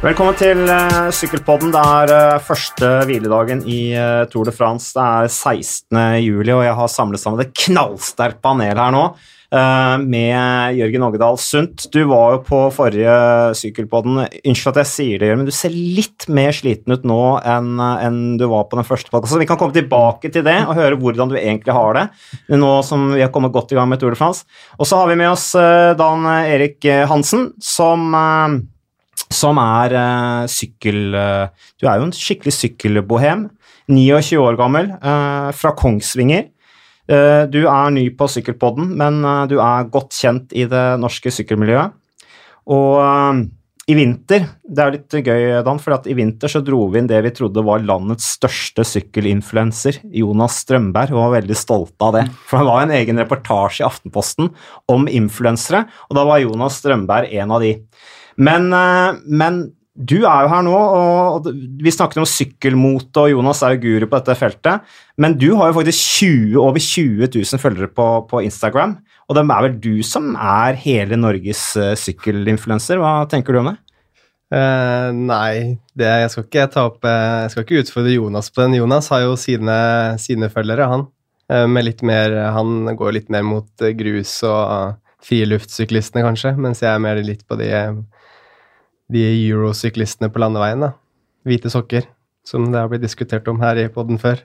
Velkommen til uh, Sykkelpodden. Det er uh, første hviledagen i uh, Tour de France. Det er 16. juli, og jeg har samlet sammen et knallsterkt panel her nå med Jørgen Ågedal Sundt. Du var jo på forrige Sykkelpodden. Unnskyld at jeg sier det, men du ser litt mer sliten ut nå enn, enn du var på den første podkasten. Vi kan komme tilbake til det og høre hvordan du egentlig har det, nå som vi har kommet godt i gang med Tour de France. Og så har vi med oss Dan Erik Hansen, som som er uh, sykkel... Uh, du er jo en skikkelig sykkelbohem. 29 år gammel, uh, fra Kongsvinger. du er ny på Sykkelpodden, men du er godt kjent i det norske sykkelmiljøet. Og i vinter Det er litt gøy, Dan, for i vinter så dro vi inn det vi trodde var landets største sykkelinfluenser, Jonas Strømberg, og var veldig stolte av det. For det var en egen reportasje i Aftenposten om influensere, og da var Jonas Strømberg en av de. Men, eh, men, du er jo her nå, og vi snakket om sykkelmote, og Jonas er jo guru på dette feltet. Men du har jo faktisk 20, over 20 000 følgere på, på Instagram. Og det er vel du som er hele Norges uh, sykkelinfluenser. Hva tenker du om det? Uh, nei, det, jeg skal ikke ta opp Jeg skal ikke utfordre Jonas på den. Jonas har jo sine, sine følgere, han. Mer Han går litt mer mot grus og friluftssyklistene, kanskje, mens jeg er mer litt på de de eurosyklistene på landeveien. da. Hvite sokker, som det har blitt diskutert om her i poden før.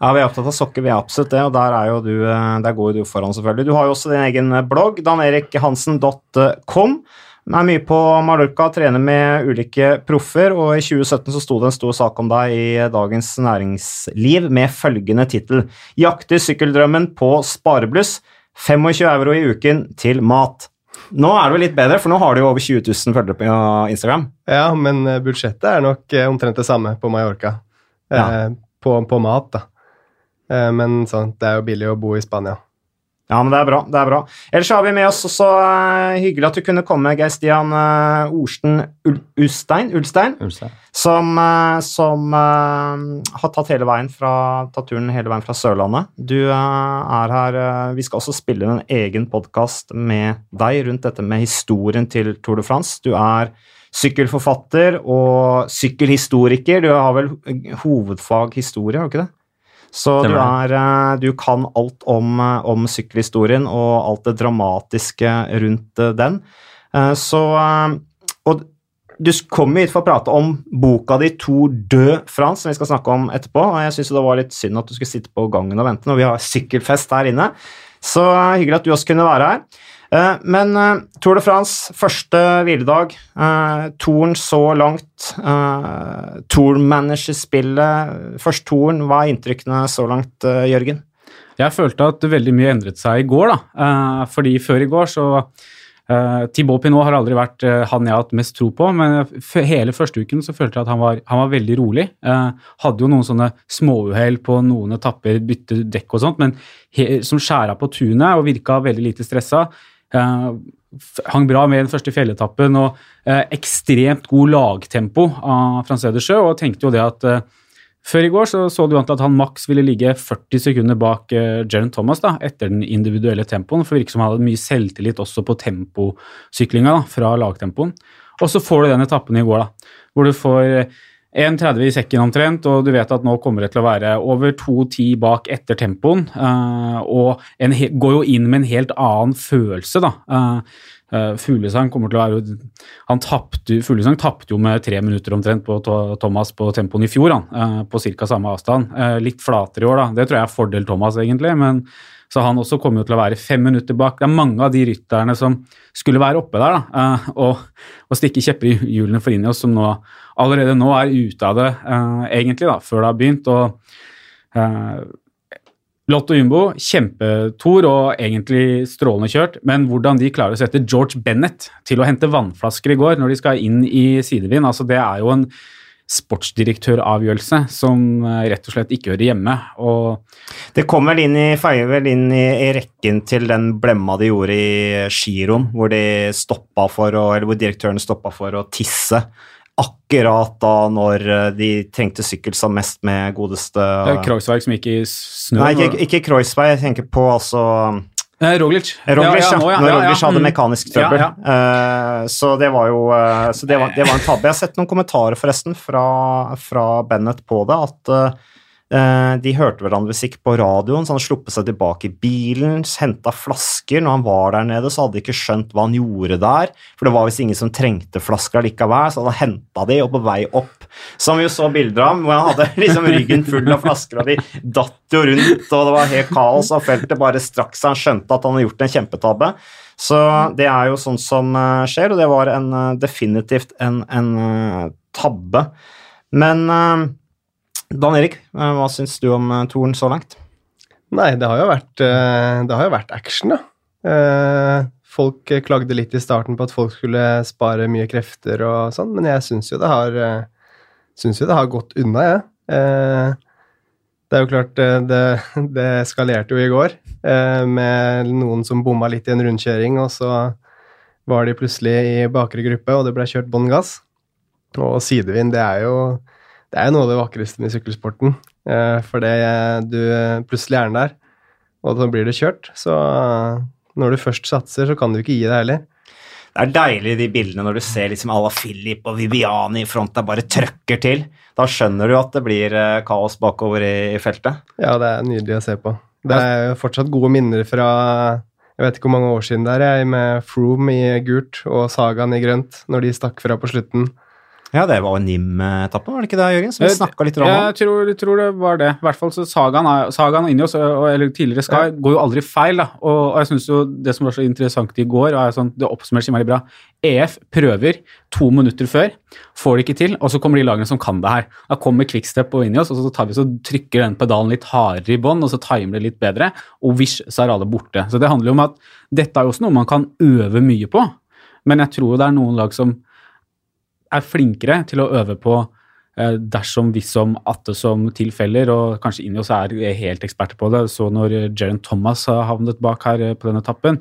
Ja, vi er opptatt av sokker, vi er absolutt det, og der, er du, eh, der går jo du foran, selvfølgelig. Du har jo også din egen eh, blogg, danerikhansen.com. Er mye på Mallorca, trener med ulike proffer, og i 2017 så sto det en stor sak om deg i Dagens Næringsliv med følgende tittel Jakter sykkeldrømmen på sparebluss. 25 euro i uken til mat. Nå er det jo litt bedre, for nå har du jo over 20 000 følgere på Instagram. Ja, men eh, budsjettet er nok eh, omtrent det samme på Mallorca. Ja. Eh, på, på, mat, da. men sånn, det er jo billig å bo i Spania. Ja, men det er bra. det er bra. Ellers har vi med oss også uh, hyggelig at du kunne komme, Geir Stian uh, Orsten Ul Ulstein, Ulstein, Ulstein. som, uh, som har tatt, hele veien fra, tatt turen hele veien fra Sørlandet. Du er her Vi skal også spille en egen podkast med deg rundt dette med historien til Tour de France. Du er sykkelforfatter og sykkelhistoriker. Du har vel hovedfag historie, har du ikke det? Så du, er, eh, du, kan alt om, eh, om, sykkelhistorien og alt det dramatiske rundt eh, den. Så Og du kommer hit for å prate om boka di 'To død Frans', som vi skal snakke om etterpå. og Jeg syns det var litt synd at du skulle sitte på gangen og vente når vi har sykkelfest her inne. Så hyggelig at du også kunne være her. Eh, men uh, Tour de France, første hviledag. Toren Touren så langt. Tourmanager-spillet først Touren. Hva er inntrykkene så langt, Jørgen? Jeg følte at veldig mye endret seg i går, da. fordi før i går så Thibaut Pinot har aldri vært han jeg har hatt mest tro på, men hele første uken så følte jeg at han var, han var veldig rolig. Hadde jo noen sånne småuhell på noen etapper, bytte dekk og sånt, men som skjæra på tunet og virka veldig lite stressa. Uh, hang bra med den første fjelletappen og uh, ekstremt god lagtempo av Frans Edersjø. Og tenkte jo det at uh, før i går så, så det jo an til at han maks ville ligge 40 sekunder bak uh, Jeren Thomas da, etter den individuelle tempoen. For det virker som han hadde mye selvtillit også på temposyklinga fra lagtempoen. Og så får du den etappen i går, da, hvor du får 1,30 i sekken omtrent, og du vet at nå kommer det til å være over 2,10 bak etter tempoen. Uh, og en, går jo inn med en helt annen følelse, da. Uh, uh, Fuglesang kommer til å være han tappte, Fuglesang tapte jo med tre minutter omtrent på Thomas på tempoen i fjor, han, på ca. samme avstand. litt flatere i år, da. Det tror jeg er fordel Thomas, egentlig. men så han også kommer jo til å være fem minutter bak. Det er mange av de rytterne som skulle være oppe der da, og, og stikke kjepper i hjulene for Ineos, som nå allerede nå er ute av det, uh, egentlig, da, før det har begynt. og uh, Lotto Jumbo, kjempetor og egentlig strålende kjørt, men hvordan de klarer å sette George Bennett til å hente vannflasker i går når de skal inn i sidevind, altså det er jo en sportsdirektøravgjørelse som eh, rett og slett ikke hører hjemme. Og det kom vel inn i, feier vel inn i, i, rekken til den blemma de gjorde i giroen, hvor de stoppa for eller hvor direktøren stoppa for å tisse akkurat da når eh, de trengte sykkel som mest med godeste Det er Kreuzberg som gikk i snø? Nei, ikke, ikke Kreuzberg. Jeg tenker på altså Eh, Roglic. Roglic, ja. nå, Når Roglic hadde Mm. mekanisk trøbbel. Ja, Eh, så det var jo uh, så det var, det var en tabbe. Jeg har sett noen kommentarer forresten fra, fra Bennett på det, at eh, de hørte hverandre musikk på radioen, så han sluppet seg tilbake i bilen, henta flasker. Når han var der nede, så hadde de ikke skjønt hva han gjorde der, for det var visst ingen som trengte flasker likevel, så han henta de, og på vei opp Som vi jo så bilder av, hvor han hadde liksom ryggen full av flasker, og de datt jo rundt, og det var helt kaos, og feltet bare straks han skjønte at han hadde gjort en kjempetabbe. Så det er jo sånn som eh, skjer, og det var en, eh, definitivt en, en eh, tabbe. Men eh, Dan Erik, eh, hva syns du om uh, toren så langt? Nei, det har jo vært, eh, har jo vært action, da. Eh, Folk eh, klagde litt i starten på at folk skulle spare mye krefter og sånn, men jeg syns jo det har eh, jo det har gått unna, jeg. Ja. Det er jo klart, eh, det, det eskalerte jo i går eh, med noen som bomma litt i en rundkjøring, og så var de plutselig i bakre gruppe, og det ble kjørt bånn gass. Og sidevind, det er jo det er noe av det vakreste med sykkelsporten. Eh, for det du plutselig er der, og så blir det kjørt. Så eh, når du først satser, så kan du ikke gi deg heller. Det er deilig de bildene når du ser liksom à la Philip og Viviani i front der bare trøkker til. Da skjønner du at det blir eh, kaos bakover i, i feltet. Ja, det er nydelig å se på. Det er jo fortsatt gode minner fra jeg vet ikke hvor mange år siden det er, jeg, med Froome i gult og Sagaen i grønt, når de stakk fra på slutten. Ja, det var NIM-etappen, var det ikke det, Jørgen? Som vi Eh, snakka litt om. Jeg tror, tror det var det. I hvert fall så Sagaen, er, Sagaen inni oss, eller tidligere Sky, går jo aldri feil. da. Og, og jeg synes jo det som var så interessant i går, og er sånn, det oppsummeres veldig bra EF prøver to minutter før, får det ikke til, og så kommer de lagene som kan det her. Da kommer Quickstep og inni oss, og så tar vi så trykker den pedalen litt hardere i bånn, og så timer det litt bedre, og vish, så er alle borte. Så det handler jo om at dette er jo også noe man kan øve mye på, men jeg tror det er noen lag som er flinkere til å øve på eh, dersom, atte som tilfeller, og kanskje inni oss er helt eksperter på det. Så når Jeren Thomas har havnet bak her eh, på denne etappen?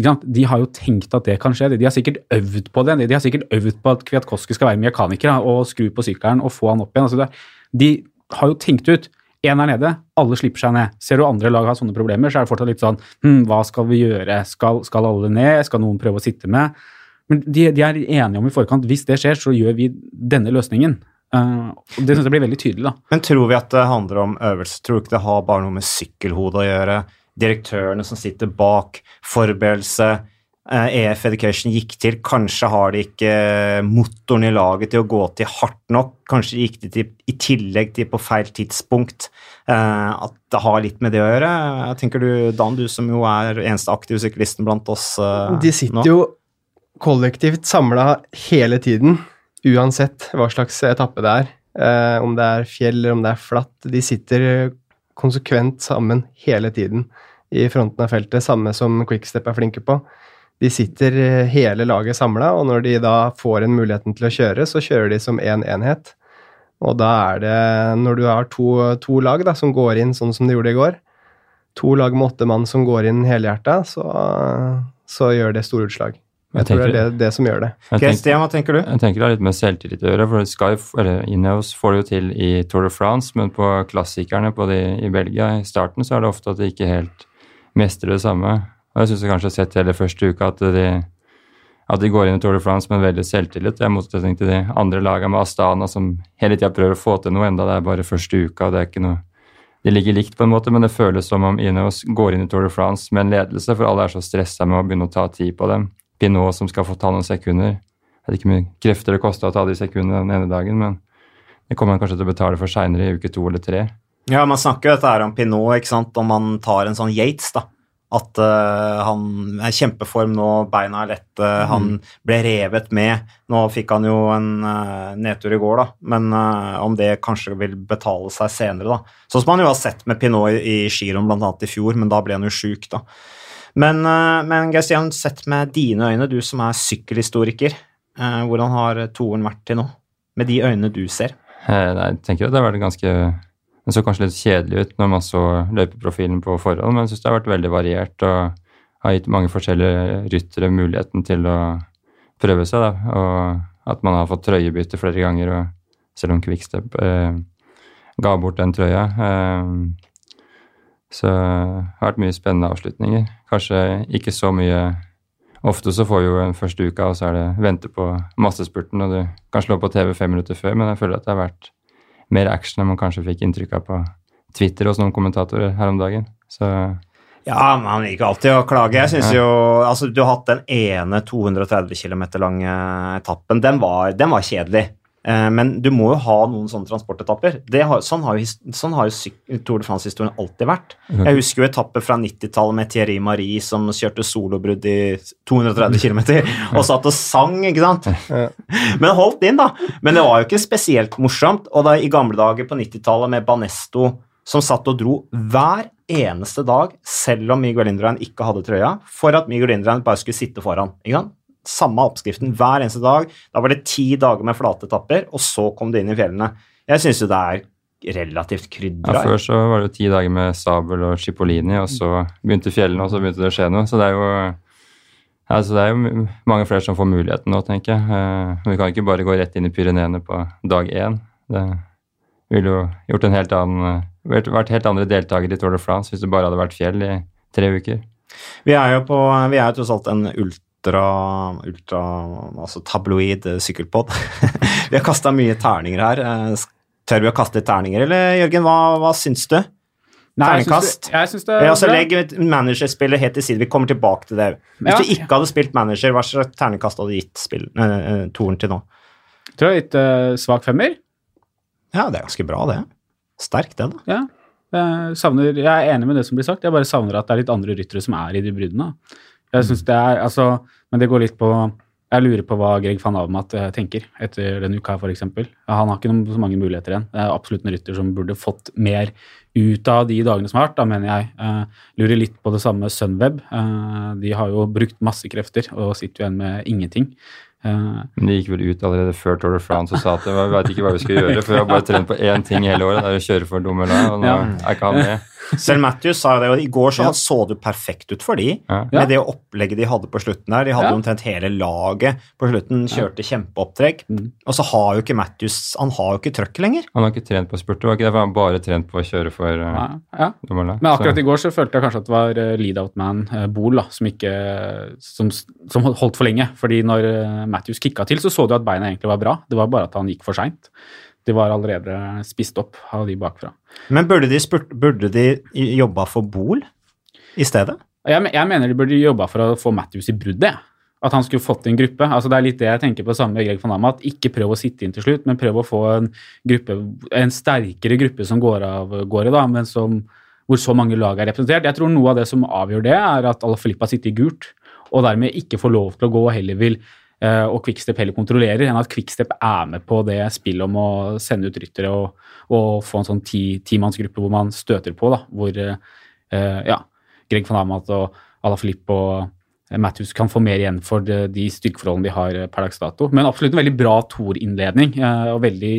De har jo tenkt at det kan skje. De har sikkert øvd på det. De har sikkert øvd på at Kwiatkowski skal være mekaniker og skru på sykkelen og få han opp igjen. Altså det, de har jo tenkt ut Én er nede, alle slipper seg ned. Ser du andre lag har sånne problemer, så er det fortsatt litt sånn hm, Hva skal vi gjøre? Skal, skal alle ned? Skal noen prøve å sitte med? Men de, de er enige om i forkant hvis det skjer, så gjør vi denne løsningen. Uh, det synes jeg blir veldig tydelig. da. Men tror vi at det handler om øvelse? Tror du ikke det har bare noe med sykkelhodet å gjøre? Direktørene som sitter bak, forberedelse eh, EF Education gikk til. Kanskje har de ikke motoren i laget til å gå til hardt nok. Kanskje gikk de til i tillegg til på feil tidspunkt. Eh, at det har litt med det å gjøre. Tenker du, Dan, du som jo er eneste aktive syklisten blant oss eh, De nå? sitter jo kollektivt samla hele tiden, uansett hva slags etappe det er. Eh, om det er fjell eller om det er flatt. De sitter konsekvent sammen hele tiden i fronten av feltet, samme som Quickstep er flinke på. De sitter eh, hele laget samla, og når de da får en muligheten til å kjøre, så kjører de som én en enhet. Og da er det, når du har to, to lag da, som går inn sånn som de gjorde i går, to lag med åtte mann som går inn helhjerta, så, så gjør det store utslag. Jeg, Jeg tror det er det, det som gjør det. Kristian, hva tenker du? jeg tenker det har litt med selvtillit å gjøre. for Sky, eller Ineos får det jo til i Tour de France, men på klassikerne på de, i Belgia i starten så er det ofte at de ikke helt mestrer det samme. Og jeg syns kanskje har sett hele første uka at de, at de går inn i Tour de France med veldig selvtillit. Jeg motsetning til de andre lagene med Astana som hele tida prøver å få til noe, enda det er bare første uka. det er ikke noe de ligger likt, på en måte, men det føles som om Ineos går inn i Tour de France med en ledelse, for alle er så stressa med å begynne å ta tid på dem. Pinot som skal få ta noen sekunder. Jeg vet ikke mye krefter det kosta å ta de sekundene den ene dagen, men det kommer han kanskje til å betale for seinere i uke to eller tre. Ja, man snakker jo dette her om Pinot, ikke sant, om man tar en sånn Yates, da. At uh, han er i kjempeform nå, beina er lette, han ble revet med. Nå fikk han jo en uh, nedtur i går, da, men eh, om det kanskje vil betale seg senere, da. Sånn som man jo har sett med Pinot i, i giroen bl.a. i fjor, men da ble han jo sjuk, da. Men, uh, men Gaustian, sett med dine øyne, du som er sykkelhistoriker, eh, hvordan har toeren vært til nå? Med de øynene du ser? Eh, Nei, jeg tenker at det har vært ganske Det så kanskje litt kjedelig ut når man så løypeprofilen på forhånd, men jeg syns det har vært veldig variert og har gitt mange forskjellige ryttere muligheten til å prøve seg. Da. Og at man har fått trøyebytte flere ganger, og selv om Quickstep eh, ga bort den trøya. Eh, Så det har vært mye spennende avslutninger. Kanskje ikke så mye Ofte så får vi jo en første uka, og så er det vente på massespurten, og du kan slå på TV fem minutter før, men jeg føler at det har vært mer action enn man kanskje fikk inntrykk av på Twitter hos noen kommentatorer her om dagen. Så Ja, man liker alltid å klage. Jeg synes jo, altså Du har hatt den ene 230 km lange etappen. Den var, den var kjedelig. Eh, Men du må jo ha noen sånne transportetapper. Det har, sånn har jo, sånn har jo Tour de France-historien alltid vært. Jeg husker jo etapper fra 90-tallet med Thierry Marie som kjørte solobrudd i 230 km og satt og sang, ikke sant? Men holdt inn, da. Men det var jo ikke spesielt morsomt. Og da i gamle dager på 90-tallet med Banesto som satt og dro hver eneste dag, selv om Miguel Indurain ikke hadde trøya, for at Miguel Indurain bare skulle sitte foran. ikke sant? Samme oppskriften hver eneste dag. Da var det ti dager med flate etapper, og så kom det inn i fjellene. Jeg syns jo det er relativt ja. Før så var det jo ti dager med Sabel og Cipollini, og så begynte fjellene, og så begynte det å skje noe. Så det er jo altså det er jo mange flere som får muligheten nå, tenker jeg. Men Vi kan ikke bare gå rett inn i Pyreneene på dag én. Det ville jo gjort en helt annen eh, vært, helt andre deltakere i Tour de France hvis det bare hadde vært fjell i tre uker. Vi er jo på, vi er jo tross alt en ultra, ultra altså tabloid eh, sykkelpod. vi har kasta mye terninger her. Eh, Tør vi å kaste litt terninger, eller Jørgen, hva, hva syns du? Nei, jeg syns Terningkast. det- Jeg syns det legg et managerspillet helt til side. Vi kommer tilbake til det. Hvis Ja. du ikke hadde spilt manager, hva slags terningkast hadde du gitt spill, uh, eh, toren til nå? Tror jeg litt uh, svak femmer. Ja, det er ganske bra, det. Sterkt, det, da. Ja. Jeg, savner, jeg er enig med det som blir sagt, jeg bare savner at det er litt andre ryttere som er i de bruddene. Jeg synes det er, altså, Men det går litt på Jeg lurer på hva Greg van Avermaet eh, tenker etter denne uka, f.eks. Han har ikke noen, så mange muligheter igjen. Det er absolutt en rytter som burde fått mer ut av de dagene som har vært, da mener jeg. Eh, lurer litt på det samme Sunweb. Eh, de har jo brukt masse krefter og sitter jo igjen med ingenting. Uh, Men de gikk vel ut allerede før Tour de France og sa at vi veit ikke hva vi skal gjøre, for vi har bare trent på én ting hele året, det er å kjøre for Dumoulin, og nå er ikke han med. Selv Matthews sa jo det, og i går så så det perfekt ut for de. Ja. Ja. Med det opplegget de hadde på slutten der. De hadde Ja. omtrent hele laget på slutten, kjørte kjempeopptrekk. Mm. Og så har jo ikke Matthews Han har jo ikke trøkk lenger. Han har ikke trent på spurt, det var ikke derfor han bare trent på å kjøre for uh, ja, ja. Men akkurat Så- i går så følte jeg kanskje at det var uh, lead-out-man uh, Bol da, som ikke som, som holdt for lenge. Fordi når uh, Matthews kicka til, så så du at beina egentlig var bra. Det var bare at han gikk for seint. De var allerede spist opp av de bakfra. Men burde de, spurt, burde de jobba for Bol i stedet? Jeg, jeg mener de burde jobba for å få Matthews i bruddet. At han skulle fått en gruppe. altså Det er litt det jeg tenker på samme med Greg van Amat. Ikke prøv å sitte inn til slutt, men prøv å få en gruppe, en sterkere gruppe som går av gårde, da, men som, hvor så mange lag er representert. Jeg tror noe av det som avgjør det, er at Alaphilippe har sittet i gult, og dermed ikke får lov til å gå og heller vil og Quickstep heller kontrollerer, enn at Quickstep er med på det spillet om å sende ut ryttere og, og få en sånn ti- timannsgruppe hvor man støter på, da, hvor eh, ja, Greg van Amat og Alaphilippe og Matthews kan få mer igjen for de, de styrkeforholdene de har eh, per dags dato. Men absolutt en veldig bra Tour-innledning, eh, og veldig,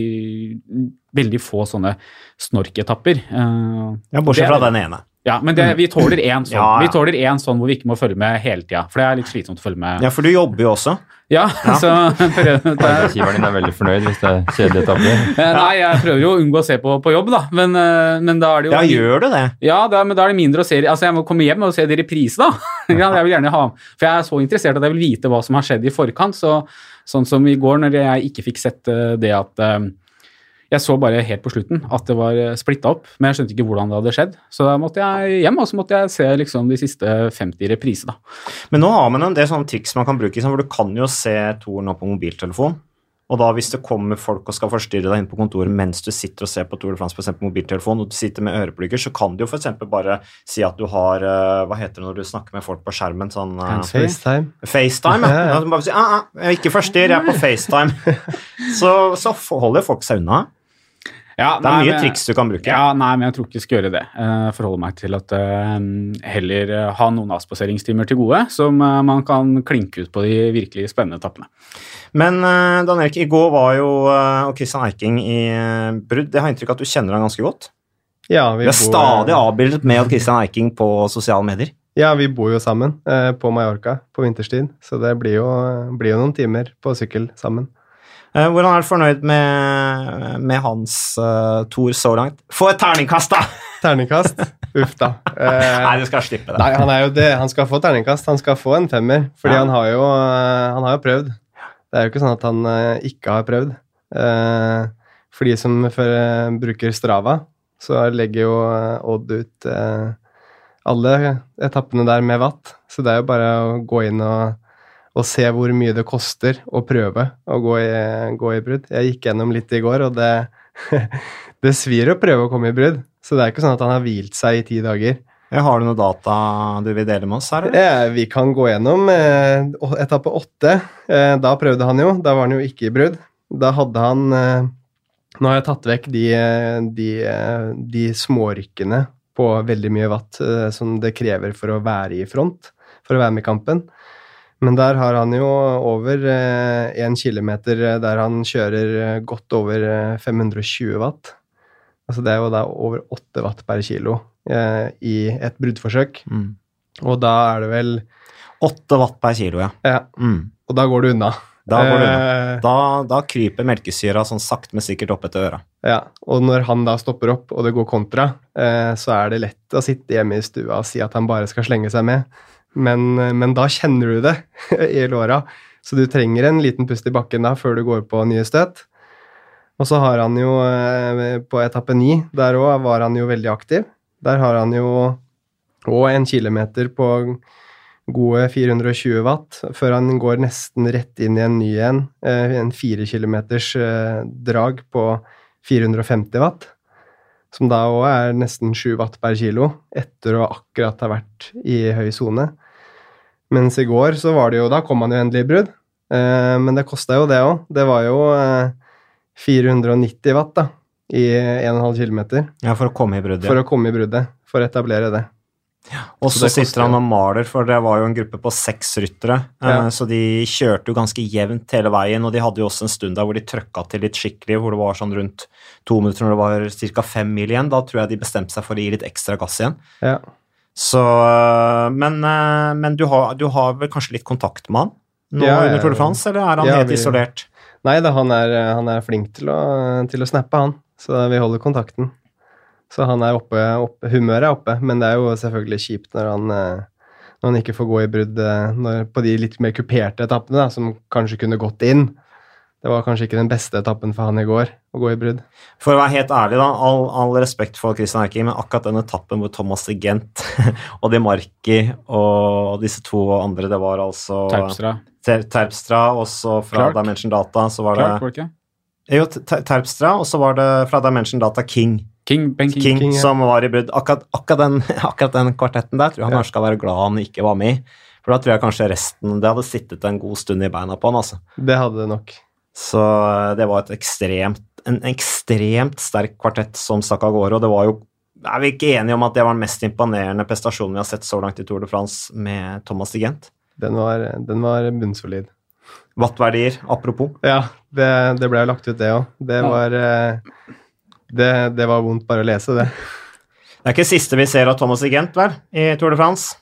veldig få sånne snorketapper. Eh, Ja, Bortsett fra den ene. Ja, men det, vi tåler én sånn. Ja, ja. Vi tåler én sånn hvor vi ikke må følge med hele tida, for det er litt slitsomt å følge med. Ja, for du jobber jo også. Ja, så prøv- er- Arbeidsgiveren din er veldig fornøyd hvis det er kjedelige etapper. Eh, Nei, jeg prøver jo å unngå å se på, på jobb, da, men, eh, men da er det jo Ja, gjør du det? Ja, da, men da er det mindre å se Altså, jeg må komme hjem og se det i reprise, da. Ja, jeg vil gjerne ha For jeg er så interessert at jeg vil vite hva som har skjedd i forkant. Så, sånn som i går, når jeg ikke fikk sett eh, det at Jeg så bare helt på slutten at det var splitta opp, men jeg skjønte ikke hvordan det hadde skjedd. Så da måtte jeg hjem, og så måtte jeg se liksom de siste 50 reprisene. Men nå har man en del sånne triks man kan bruke, for hvor du kan jo se toren nå på mobiltelefon. Og da hvis det kommer folk og skal forstyrre deg inn på kontoret mens du sitter og ser på Tour de France på eksempel mobiltelefon, og du sitter med øreplugger, så kan du jo f.eks. bare si at du har eh, Hva heter det når du snakker med folk på skjermen? Sånn eh, FaceTime. FaceTime. Ja. Ja, ja. Bare si ah, ah, ikke forstyrr, jeg er på FaceTime. så, så holder folk seg unna. Ja, Det er nei, mye men- triks du kan bruke. Ja, nei, men jeg tror ikke jeg skal gjøre det. Jeg forholder meg til at eh, heller eh, ha noen avspaseringstimer til gode, som eh, man kan klinke ut på de virkelig spennende etappene. Men Dan Erik, i går var jo og Christian Eiking i brudd. Jeg har inntrykk av at du kjenner han ganske godt. Ja, Vi er stadig avbildet med Christian Eiking på sosiale medier. Ja, vi bor jo sammen eh, på Mallorca på vinterstid, så det blir jo, blir jo noen timer på sykkel sammen. Eh, hvordan er du fornøyd med, med hans uh, tour så langt? Få et terningkast, da! Terningkast? Uff da. Uh, Nei, du skal slippe det. Nei, han det. Han skal få terningkast. Han skal få en femmer, fordi Ja. han, har jo, eh, han har jo prøvd. Det er jo ikke sånn at han eh, ikke har prøvd. Uh, For de som for, eh, bruker Strava, så legger jo eh, Odd ut eh, alle etappene der med watt. Så det er jo bare å gå inn og, og se hvor mye det koster å prøve å gå i, gå i brudd. Jeg gikk gjennom litt i går, og det, det svir å prøve å komme i brudd. Så det er ikke sånn at han har hvilt seg i ti dager. Har du noe data du vil dele med oss her? eller? Eh, vi kan gå gjennom eh, etappe åtte. Eh, da prøvde han jo. Da var han jo ikke i brudd. Da hadde han Nå har jeg tatt vekk de, de, de smårykkene på veldig mye watt som det krever for å være i front, for å være med i kampen. Men der har han jo over én kilometer eh, der han kjører eh, godt over eh, 520 watt. Altså det er jo da over 8 watt per kilo eh, i et bruddforsøk. Mm. Og da er det vel 8 watt per kilo, ja. Ja, Mm. og da går du unna. Da, går du unna. Eh, da, da kryper melkesyra sånn sakte, men sikkert opp etter øra. ja, og når han da stopper opp, og det går kontra, eh, så er det lett å sitte hjemme i stua og si at han bare skal slenge seg med. Men, eh, men da kjenner du det i låra, så du trenger en liten pust i bakken da før du går på nye støt. Og så har han jo eh, på etappe ni, der òg var han jo veldig aktiv. Der har han jo òg en kilometer på gode 420 watt, før han går nesten rett inn i en ny en. eh, En fire kilometers drag på 450 watt. Som da òg er nesten 7 watt per kilo, etter å akkurat ha vært i høy sone. Mens i går så var det jo Da kom han jo endelig i brudd. Eh, men det kosta jo det òg. Det var jo eh, 490 watt da, i 1,5 km Ja, for å komme i bruddet. for å komme i bruddet. For å etablere det. Og så sitter han og maler, for det var jo en gruppe på seks ryttere. eh, Ja. Så de kjørte jo ganske jevnt hele veien, og de hadde jo også en stund der hvor de trøkka til litt skikkelig, hvor det var sånn rundt to minutter når det var ca. fem mil igjen. Da tror jeg de bestemte seg for å gi litt ekstra gass igjen. Ja. Så øh, Men, øh, men du, har, du har vel kanskje litt kontakt med han nå Ja, under Tour de France, eller er han helt vi- isolert? Nei da, han er, han er flink til å, til å snappe, han. Så vi holder kontakten. Så han er oppe, oppe Humøret er oppe, men det er jo selvfølgelig kjipt når han, eh, når han ikke får gå i brudd eh, når, på de litt mer kuperte etappene, da, som kanskje kunne gått inn. Det var kanskje ikke den beste etappen for han i går, å gå i brudd. For å være helt ærlig, da, all, all respekt for Christian Erking, men akkurat den etappen hvor Thomas de Gent og De Marki og disse to og andre, det var altså Terpstra. Ter Terpstra, og så fra Clark. Dimension Data så var det Clark, var det ikke? Jo, Terpstra, og så var det fra Dimension Data King, King, Ben King. King, King, ja. som var i brudd. Akkurat, akkurat, den, akkurat den kvartetten der tror jeg han Ja. skal være glad han ikke var med i. For da tror jeg kanskje resten Det hadde sittet en god stund i beina på han, altså. Det hadde det nok. Så eh, det var et ekstremt, en ekstremt sterk kvartett som stakk av gårde, og det var jo Er vi ikke enige om at det var den mest imponerende prestasjonen vi har sett så langt i Tour de France med Thomas de Gent? Den var, den var bunnsolid. Wattverdier, apropos. Ja, det, det ble lagt ut, det òg. Det Ja. var eh, det, det var vondt bare å lese, det. Det er ikke siste vi ser av Thomas de Gent, vel, i Tour de France?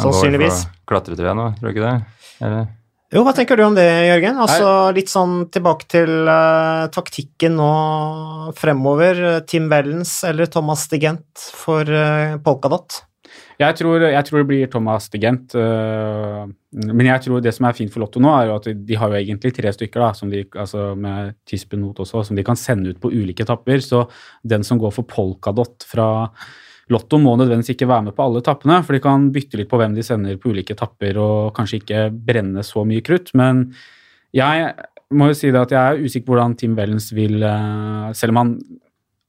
Sannsynligvis. klatretre nå, tror du ikke det? Eller? Jo, hva tenker du om det, Jørgen? Altså Litt sånn tilbake til uh, taktikken nå fremover. Tim Wellens eller Thomas de Gent for uh, Polkadot? Jeg tror, jeg tror det blir Thomas de Gent. øh, men jeg tror det som er fint for Lotto nå, er jo at de har jo egentlig tre stykker, da, som de, altså med Tispenot også, som de kan sende ut på ulike etapper. Så den som går for Polkadot fra Lotto, må nødvendigvis ikke være med på alle etappene, for de kan bytte litt på hvem de sender på ulike etapper og kanskje ikke brenne så mye krutt. Men jeg må jo si det at jeg er usikker på hvordan Tim Wellens vil øh, Selv om han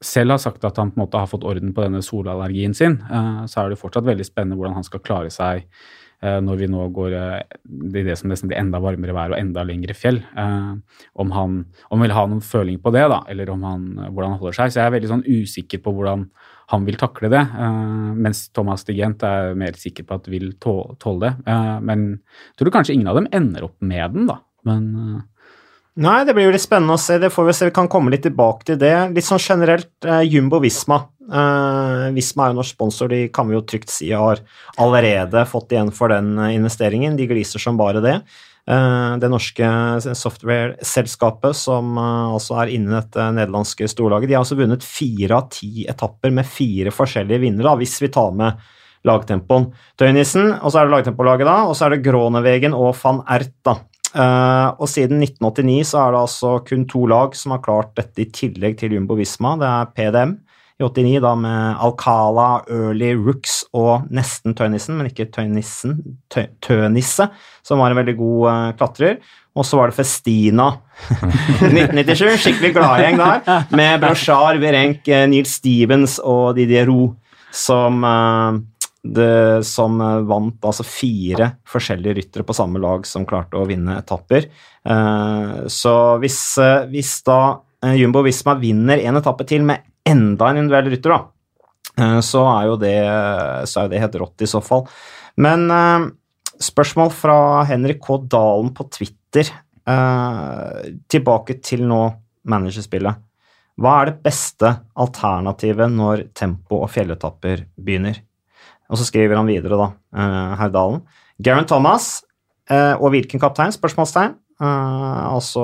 selv har sagt at han på en måte har fått orden på denne solallergien sin, eh, så er det fortsatt veldig spennende hvordan han skal klare seg eh, når vi nå går eh, i det som nesten blir enda varmere vær og enda lengre fjell. Om han om han vil ha noen føling på det, da, eller om han, hvordan han holder seg. Så jeg er veldig sånn usikker på hvordan han vil takle det. Mens Thomas de er mer sikker på at vil tåle det. Men jeg tror kanskje ingen av dem ender opp med den, da. Men Nei, det blir jo litt spennende å se. Det får vi se. Vi kan komme litt tilbake til det. Litt sånn generelt, eh, Jumbo Visma. Eh, Visma er jo norsk sponsor, de kan vi jo trygt si har allerede fått igjen for den eh, investeringen. De gliser som bare det. Eh, det norske software-selskapet som eh, altså er innen dette nederlandske storlaget. De har altså vunnet fire av ti etapper med fire forskjellige vinnere, hvis vi tar med lagtempoen. Tøynissen, og så er det lagtempolaget, da, og så er det Gronevegen og van Ert. da. Uh, og siden 1989 så er det altså kun to lag som har klart dette i tillegg til Jumbo Visma. Det er PDM i 89 da med Alcala, Early, Rooks og nesten Tønnissen, men ikke Tønnissen, Tø Tønisse, som var en veldig god uh, klatrer. Og så var det Festina 1997, skikkelig gladgjeng der, med Brochard, Virenk, uh, Neil Stevens og Didier Roux som uh, det, som vant altså fire forskjellige ryttere på samme lag som klarte å vinne etapper. Uh, så hvis, uh, hvis da Jumbo Visma vinner en etappe til med enda en individuell rytter, da, så er jo det, så er det helt rått i så fall. Men spørsmål fra Henrik K. Dalen på Twitter. tilbake til nå managerspillet. Hva er det beste alternativet når tempo- og fjelletapper begynner? Og så skriver han videre, da, uh, herr Dalen. Garen Thomas uh, og hvilken kaptein? Spørsmålstegn. Uh, altså,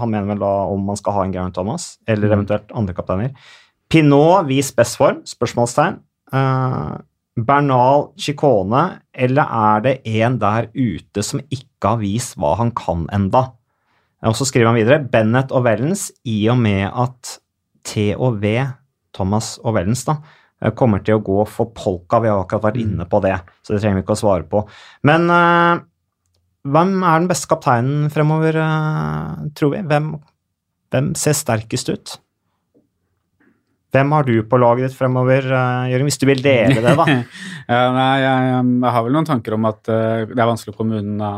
han mener vel da om man skal ha en Garen Thomas, eller eventuelt andre kapteiner. Pinot vis best form? Spørsmålstegn. Uh, Bernal Chicone, eller er det en der ute som ikke har vist hva han kan enda? Og så skriver han videre Bennett og Wellens, i og med at T og V, Thomas og Wellens, da, kommer til å gå for polka. Vi har akkurat vært inne på det, så det trenger vi ikke å svare på. Men uh, hvem er den beste kapteinen fremover, uh, tror vi? Hvem, hvem, ser sterkest ut? Hvem har du på laget ditt fremover, uh, Jørgen, hvis du vil dele det, da? ja, nei, jeg, jeg, har vel noen tanker om at uh, det er vanskelig å komme unna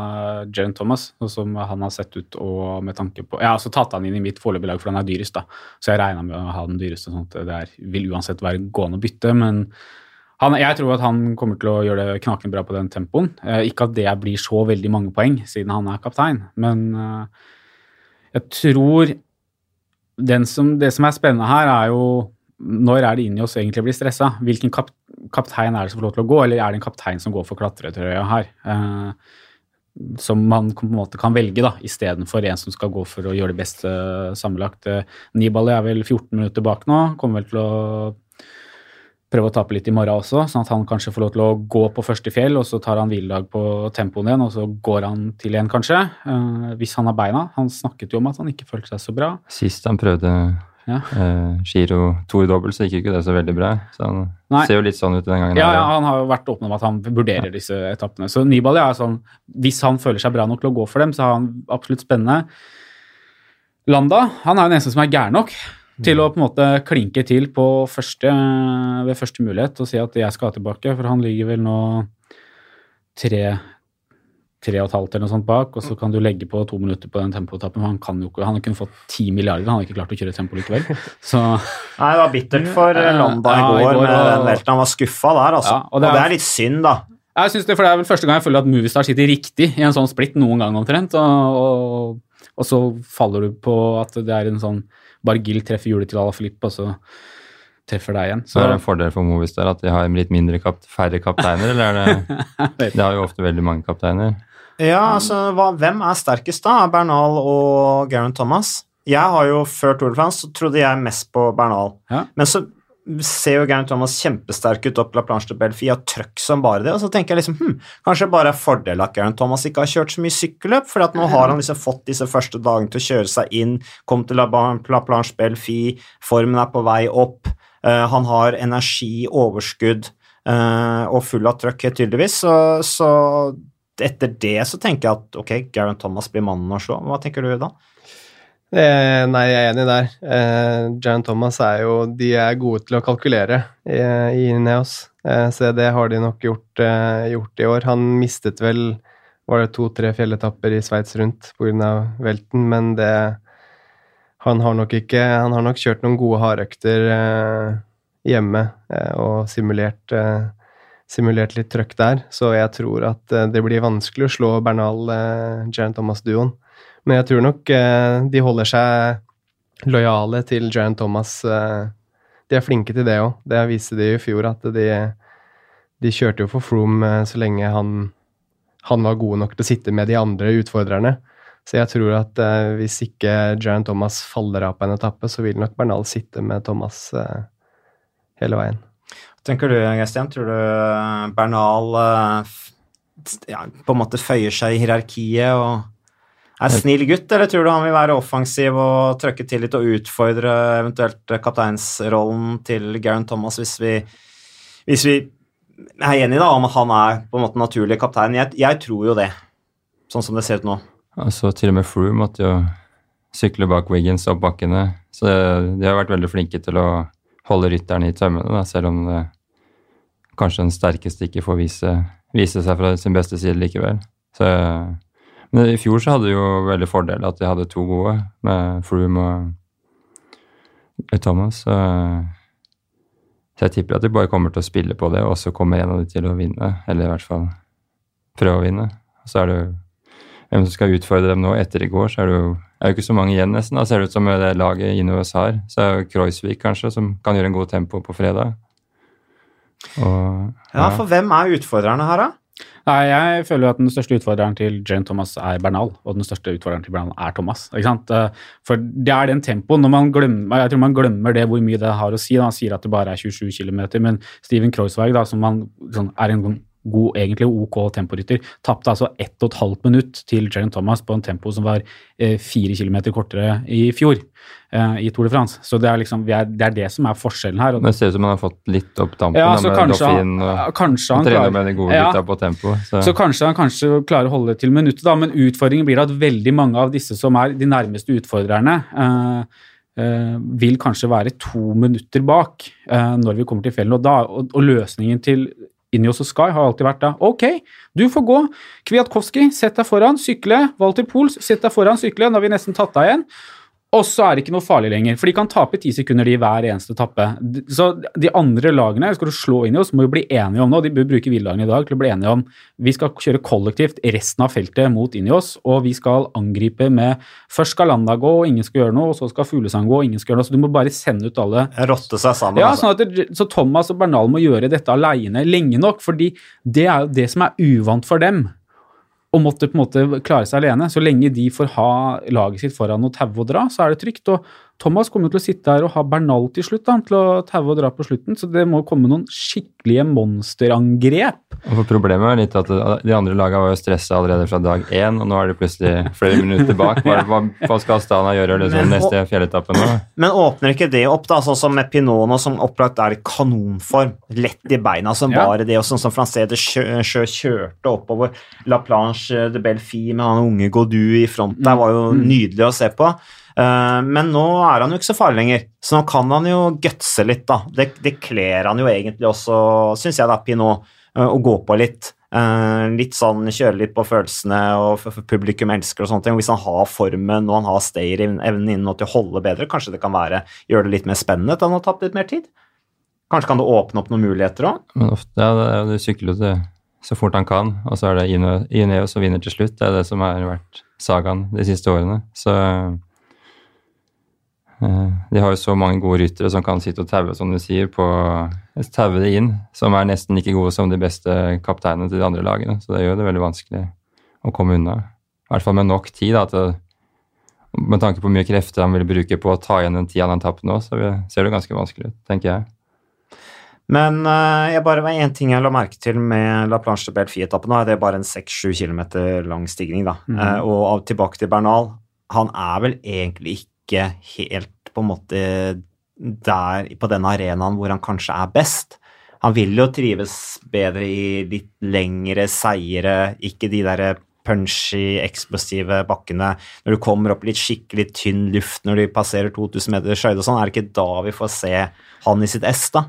Jaren Thomas, som han har sett ut og med tanke på Jeg har også tatt han inn i mitt foreløpige lag, for han er dyrest, da. Så jeg regna med å ha den dyreste, sånn at det er, vil uansett være gående å bytte. Men han, jeg tror at han kommer til å gjøre det knakende bra på den tempoen. Uh, ikke at det blir så veldig mange poeng, siden han er kaptein, men jeg tror som, det som er spennende her, er jo når er det inni oss egentlig blir stressa? Hvilken kap kaptein er det som får lov til å gå, eller er det en kaptein som går for klatretrøya her? Eh, som man på en måte kan velge, da, istedenfor en som skal gå for å gjøre det beste uh, sammenlagt. Uh, Nibali er vel 14 minutter bak nå, kommer vel til å prøve å tape litt i morgen også, sånn at han kanskje får lov til å gå på første fjell, og så tar han hviledag på tempoen igjen, og så går han til igjen, kanskje. Eh, hvis han har beina. Han snakket jo om at han ikke følte seg så bra. Sist han prøvde ja. Uh, Giro Tour dobbelt, så gikk jo ikke det så veldig bra. Så han Nei. ser jo litt sånn ut den gangen. Ja, ja, han har jo vært åpen om at han vurderer ja. disse etappene. Så Nibali er sånn Hvis han føler seg bra nok til å gå for dem, så er han absolutt spennende. Landa han er jo den eneste som er gæren nok til å på en måte klinke til på første, ved første mulighet og si at jeg skal tilbake, for han ligger vel nå tre tre og et halvt eller noe sånt bak, og så kan du legge på to minutter på den tempoetappen. Han kan jo ikke, han har kunnet fått ti milliarder, han har ikke klart å kjøre tempo likevel. Så. Nei, det var bittert for Landa i går, ja, i går med den velten. Han var skuffa der, altså. Ja, og, det er, og, det er, litt synd, da. Jeg synes det, for det er vel første gang jeg føler at Movistar sitter riktig i en sånn splitt noen gang omtrent, og, og, og så faller du på at det er en sånn Bargill treffer hjulet til Alaphilippe, og så treffer deg igjen. Så er det en fordel for Movistar at de har litt mindre kap færre kapteiner, eller er det De har jo ofte veldig mange kapteiner. Ja, altså, hva, hvem er sterkest da? Bernal og Garen Thomas? Jeg har jo Før Tour de France så trodde jeg mest på Bernal. Ja. Men så ser jo Garen Thomas kjempesterk ut opp La Planche de Belfi og trøkk som bare det. Og så tenker jeg liksom hm, kanskje bare er fordel at Garen Thomas ikke har kjørt så mye sykkelløp, for at nå har han liksom fått disse første dagene til å kjøre seg inn, kom til La, La Planche Belfi, formen er på vei opp, uh, han har energi, overskudd uh, og full av trøkk, tydeligvis, så, så etter det så tenker jeg at ok, Garen Thomas blir mannen å slå. Hva tenker du da? Eh, nei, jeg er enig der. Eh, Garen Thomas er jo De er gode til å kalkulere i, i Neos, eh, så det har de nok gjort, eh, gjort, i år. Han mistet vel var det to-tre fjelletapper i Sveits rundt pga. velten, men det han har nok ikke Han har nok kjørt noen gode hardøkter eh, hjemme eh, og simulert eh, simulert litt trøkk der, så jeg tror at eh, det blir vanskelig å slå Bernal-Jaren eh, Thomas-duoen. Men jeg tror nok eh, de holder seg lojale til Jaron Thomas. De er flinke til det òg. Det viste de i fjor, at de, de kjørte jo for Froome så lenge han han var god nok til å sitte med de andre utfordrerne. Så jeg tror at hvis ikke Jaron Thomas faller av på en etappe, så vil nok Bernal sitte med Thomas hele veien. Tenker du, Gestian, tror du Bernal uh, ja, på en måte føyer seg i hierarkiet og er snill gutt, eller tror du han vil være offensiv og trøkke til litt og utfordre eventuelt kapteinsrollen til Garen Thomas hvis vi, hvis vi er enige da om han er på en måte naturlig kaptein? Jeg, jeg tror jo det, sånn som det ser ut nå. Altså, til og med Froome måtte jo sykle bak Wiggins opp bakkene. Så de har vært veldig flinke til å holde rytteren i tømmene, da, selv om det, kanskje den sterkeste ikke får vise, vise, seg fra sin beste side likevel. Så, men i fjor så hadde de jo veldig fordel at de hadde to gode, med Froome og Thomas. Så, så jeg tipper at de bare kommer til å spille på det, og så kommer en av de til å vinne. Eller i hvert fall prøve å vinne. Så er det jo hvem som skal utfordre dem nå etter i går, så er det jo, er jo ikke så mange igjen, nesten. Da ser det ut som det laget Ineos har. Så er det Kreuzvik kanskje, som kan gjøre en god tempo på fredag. Og, ja. ja, for hvem er utfordrerne her, da? Nei, Jeg føler jo at den største utfordreren til Jane Thomas er Bernal, og den største utfordreren til Bernal er Thomas. ikke sant? Eh, for det er den tempoen. når man glemmer, Jeg tror man glemmer det hvor mye det har å si. Da. Han sier at det bare er 27 km, men Steven Kreuzweig, da, som man, sånn, er en god, egentlig OK temporytter. Tapte altså 1 12 minutt til Jaren Thomas på en tempo som var eh, 4 km kortere i fjor eh, i Tour de France. Så det er, liksom, er, det, er det som er forskjellen her. det ser ut som han har fått litt opp dampen ja, med kanskje, Dauphin og, kanskje han, trener med de gode ja, på tempo. Så. så. kanskje han kanskje klarer å holde det til minuttet, da, men utfordringen blir at veldig mange av disse som er de nærmeste utfordrerne, eh, Uh, vil kanskje være to minutter bak uh, når vi kommer til fjellene. Og, og, og, løsningen til Ineos og Sky har alltid vært da ok, du får gå. Kwiatkowski, sett deg foran, sykle. Walter Pools, sett deg foran, sykle. Nå har vi nesten tatt deg igjen. Og så er det ikke noe farlig lenger, for de kan tape ti sekunder i hver eneste etappe. Så de andre lagene skal du slå inn i oss, må jo bli enige om noe, De bør bruke hviledagene i dag til å bli enige om vi skal kjøre kollektivt resten av feltet mot inn i oss, og vi skal angripe med Først skal Landa gå, og ingen skal gjøre noe, og så skal Fuglesang gå, og ingen skal gjøre noe. Så du må bare sende ut alle. Rotte seg sammen. Ja, altså. sånn at det, så Thomas og Bernal må gjøre dette aleine lenge nok, fordi det er jo det som er uvant for dem og måtte på en måte klare seg alene. Så lenge de får ha laget sitt foran og taue og dra, så er det trygt. Og Thomas kommer til å sitte her og ha Bernal til slutt, da, til å taue og dra på slutten. Så det må komme noen skikkelige monsterangrep. Og Problemet er litt at de andre lagene var jo stressa allerede fra dag én, og nå er det plutselig flere minutter bak. Hva, hva, hva skal Astana gjøre liksom, neste fjelletappe nå? Men åpner ikke det opp, da, sånn som med Pinot nå, som opplagt er i kanonform, lett i beina, som ja. bare det, og sånn som Francede sjø, sjø, kjørte oppover La Planche de Belfi med han unge Godu i front der, var jo mm. nydelig å se på. Eh, men nå er han jo ikke så farlig lenger, så nå kan han jo gutse litt, da. Det, det kler han jo egentlig også, syns jeg, da, Pinot, eh, å gå på litt. Uh, litt sånn kjøre litt på følelsene, og publikum elsker og sånne ting. Hvis han har formen og han har stayer-evnen inne til å holde bedre, kanskje det kan være gjøre det litt mer spennende at han har tatt litt mer tid? Kanskje kan det åpne opp noen muligheter òg? Men ofte, ja, du sykler jo så fort han kan, og så er det Ineos som vinner til slutt. Det er det som har vært sagaen de siste årene. Så Eh, de har jo så mange gode ryttere som kan sitte og taue, som du sier, på taue det inn, som er nesten like gode som de beste kapteinene til de andre lagene. Så det gjør det veldig vanskelig å komme unna. I hvert fall med nok tid. Da, det, med tanke på hvor mye krefter han vil bruke på å ta igjen den tida han har tapt nå, så ser det ganske vanskelig ut, tenker jeg. Men uh, jeg bare var én ting jeg la merke til med La Planche de Belfi-etappen. Nå er det bare en 6-7 km lang stigning, da. Mm -hmm. uh, og tilbake til Bernal. Han er vel egentlig ikke ikke helt på en måte der på den arenaen hvor han kanskje er best. Han vil jo trives bedre i litt lengre seire, ikke de der punchy, eksplosive bakkene. Når du kommer opp litt skikkelig tynn luft når du passerer 2000 meter høyde og sånn, er det ikke da vi får se han i sitt ess, da?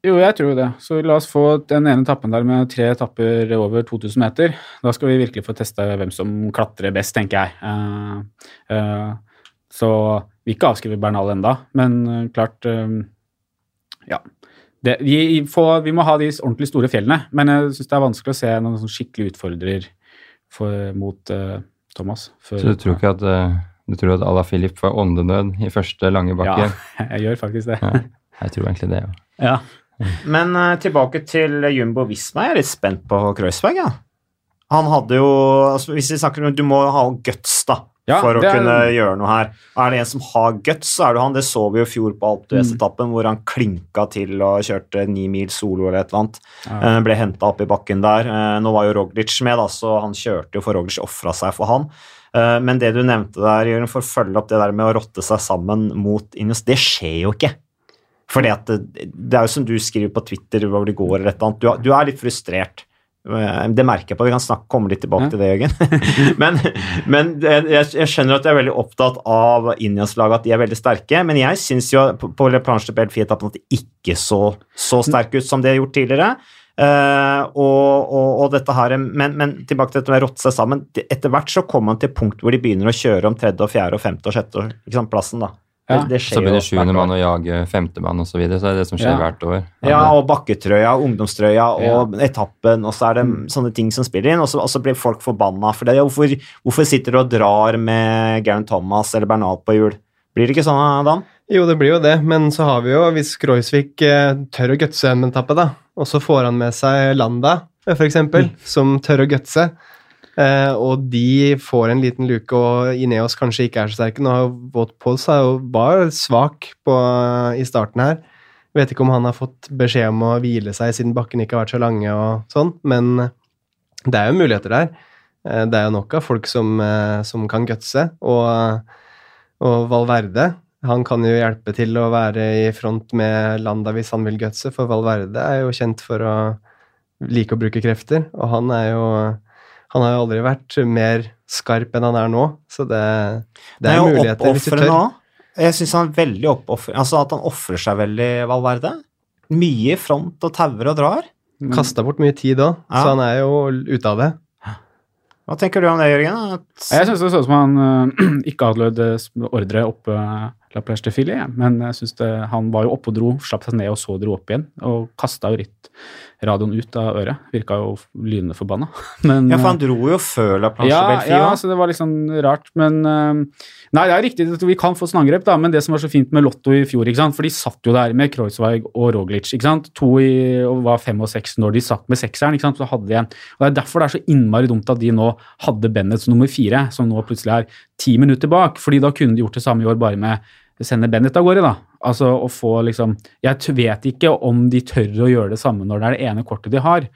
Jo, jeg tror det. Så la oss få den ene etappen der med tre etapper over 2000 meter. Da skal vi virkelig få teste hvem som klatrer best, tenker jeg. Uh, uh, så vi ikke avskriver Bernal enda, men uh, klart uh, Ja. Det, vi, får, vi, må ha de ordentlig store fjellene, men jeg syns det er vanskelig å se noen sånn skikkelig utfordrer for, mot uh, Thomas. For, så du tror ikke at du tror at Ala Filip var åndenød i første lange bakke? Ja, jeg gjør faktisk det. Ja, jeg tror egentlig det, ja. Men tilbake til Jumbo Visma. Jeg er litt spent på Kreuzberg, ja. Han hadde jo altså Hvis vi snakker om Du må ha guts, da. Ja, for å er- kunne gjøre noe her. Er det en som har guts, så er det han. Det så vi jo i fjor på Alpe d'Huez-etappen, hvor han klinka til og kjørte ni mil solo eller et eller annet. Eh, ble henta opp i bakken der. Eh, nå var jo Roglic med, da, så han kjørte jo for Roglic ofra seg for han. Eh, men det du nevnte der, Jørgen, for å følge opp det der med å rotte seg sammen mot Ineos, det skjer jo ikke. Fordi at det, det er jo som du skriver på Twitter hvor det går, eller et eller annet. Du, du er litt frustrert. Eh, Det merker jeg på. Vi kan snakke, komme litt tilbake Ja. til det, Jørgen. men men jeg, jeg skjønner at du er veldig opptatt av Indias-laget, at de er veldig sterke. Men jeg syns jo på, på Le Planche de Belfi-etappen at de ikke så så sterke ut som de har gjort tidligere. Uh, og, og, og dette her, men, men tilbake til dette med å rotte seg sammen. Etter hvert så kommer man til punkt hvor de begynner å kjøre om tredje, og fjerde, og femte og sjette og- plassen. da. Ja. Det, det Så begynner jo sjuende mann å jage femtemann osv. Så, videre, så er det det som skjer Ja. hvert år. Ja, og bakketrøya, ungdomstrøya og etappen, og så er det sånne ting som spiller inn, og så, og så blir folk forbanna for det. Hvorfor, hvorfor sitter du og drar med Garen Thomas eller Bernal på hjul? Blir det ikke sånn, Dan? Jo, det blir jo det, men så har vi jo, hvis Kreuzvik eh, tør å gutse en etappe, da, og så får han med seg Landa, for eksempel, som tør å gutse, eh, og de får en liten luke, og Ineos kanskje ikke er så sterke. Nå har Vought Pols var svak på, i starten her. Vet ikke om han har fått beskjed om å hvile seg siden bakken ikke har vært så lange og sånn, men det er jo muligheter der. Eh, Det er jo nok av folk som, eh, som kan gutse, og, og Valverde han kan jo hjelpe til å være i front med Landa hvis han vil gutse, for Valverde er jo kjent for å like å bruke krefter, og han er jo Han har jo aldri vært mer skarp enn han er nå, så det, det er, muligheter hvis du tør. Nå. Jeg syns han er veldig oppoffer... Altså at han ofrer seg veldig, Valverde. Mye i front og tauer og drar. Kasta bort mye tid òg, Ja. så han er jo ute av det. Hva tenker du om det, Jørgen? At, Jeg syns det så ut som han øh, ikke adlød øh, ordre oppe øh, La Plage de Fili, men jeg synes det, han var jo oppe og dro, slapp seg ned og så dro opp igjen. Og kasta jo litt radioen ut av øret. Virka jo lynende forbanna. Men ja, for han dro jo før La Planche ja, Belfie. ja, så det var liksom rart, men øh, Nei, det er riktig at vi kan få sånne angrep, da, men det som var så fint med Lotto i fjor, ikke sant, for de satt jo der med Kreuzweig og Roglic, ikke sant, to i, og var fem og seks når de satt med sekseren, ikke sant, så hadde de en. Og Det er derfor det er så innmari dumt at de nå hadde Bennett som nummer fire, som nå plutselig er ti minutter bak, fordi da kunne de gjort det samme i år bare med sende Bennett av gårde, da. Altså å få liksom Jeg vet ikke om de tør å gjøre det samme når det er det ene kortet de har.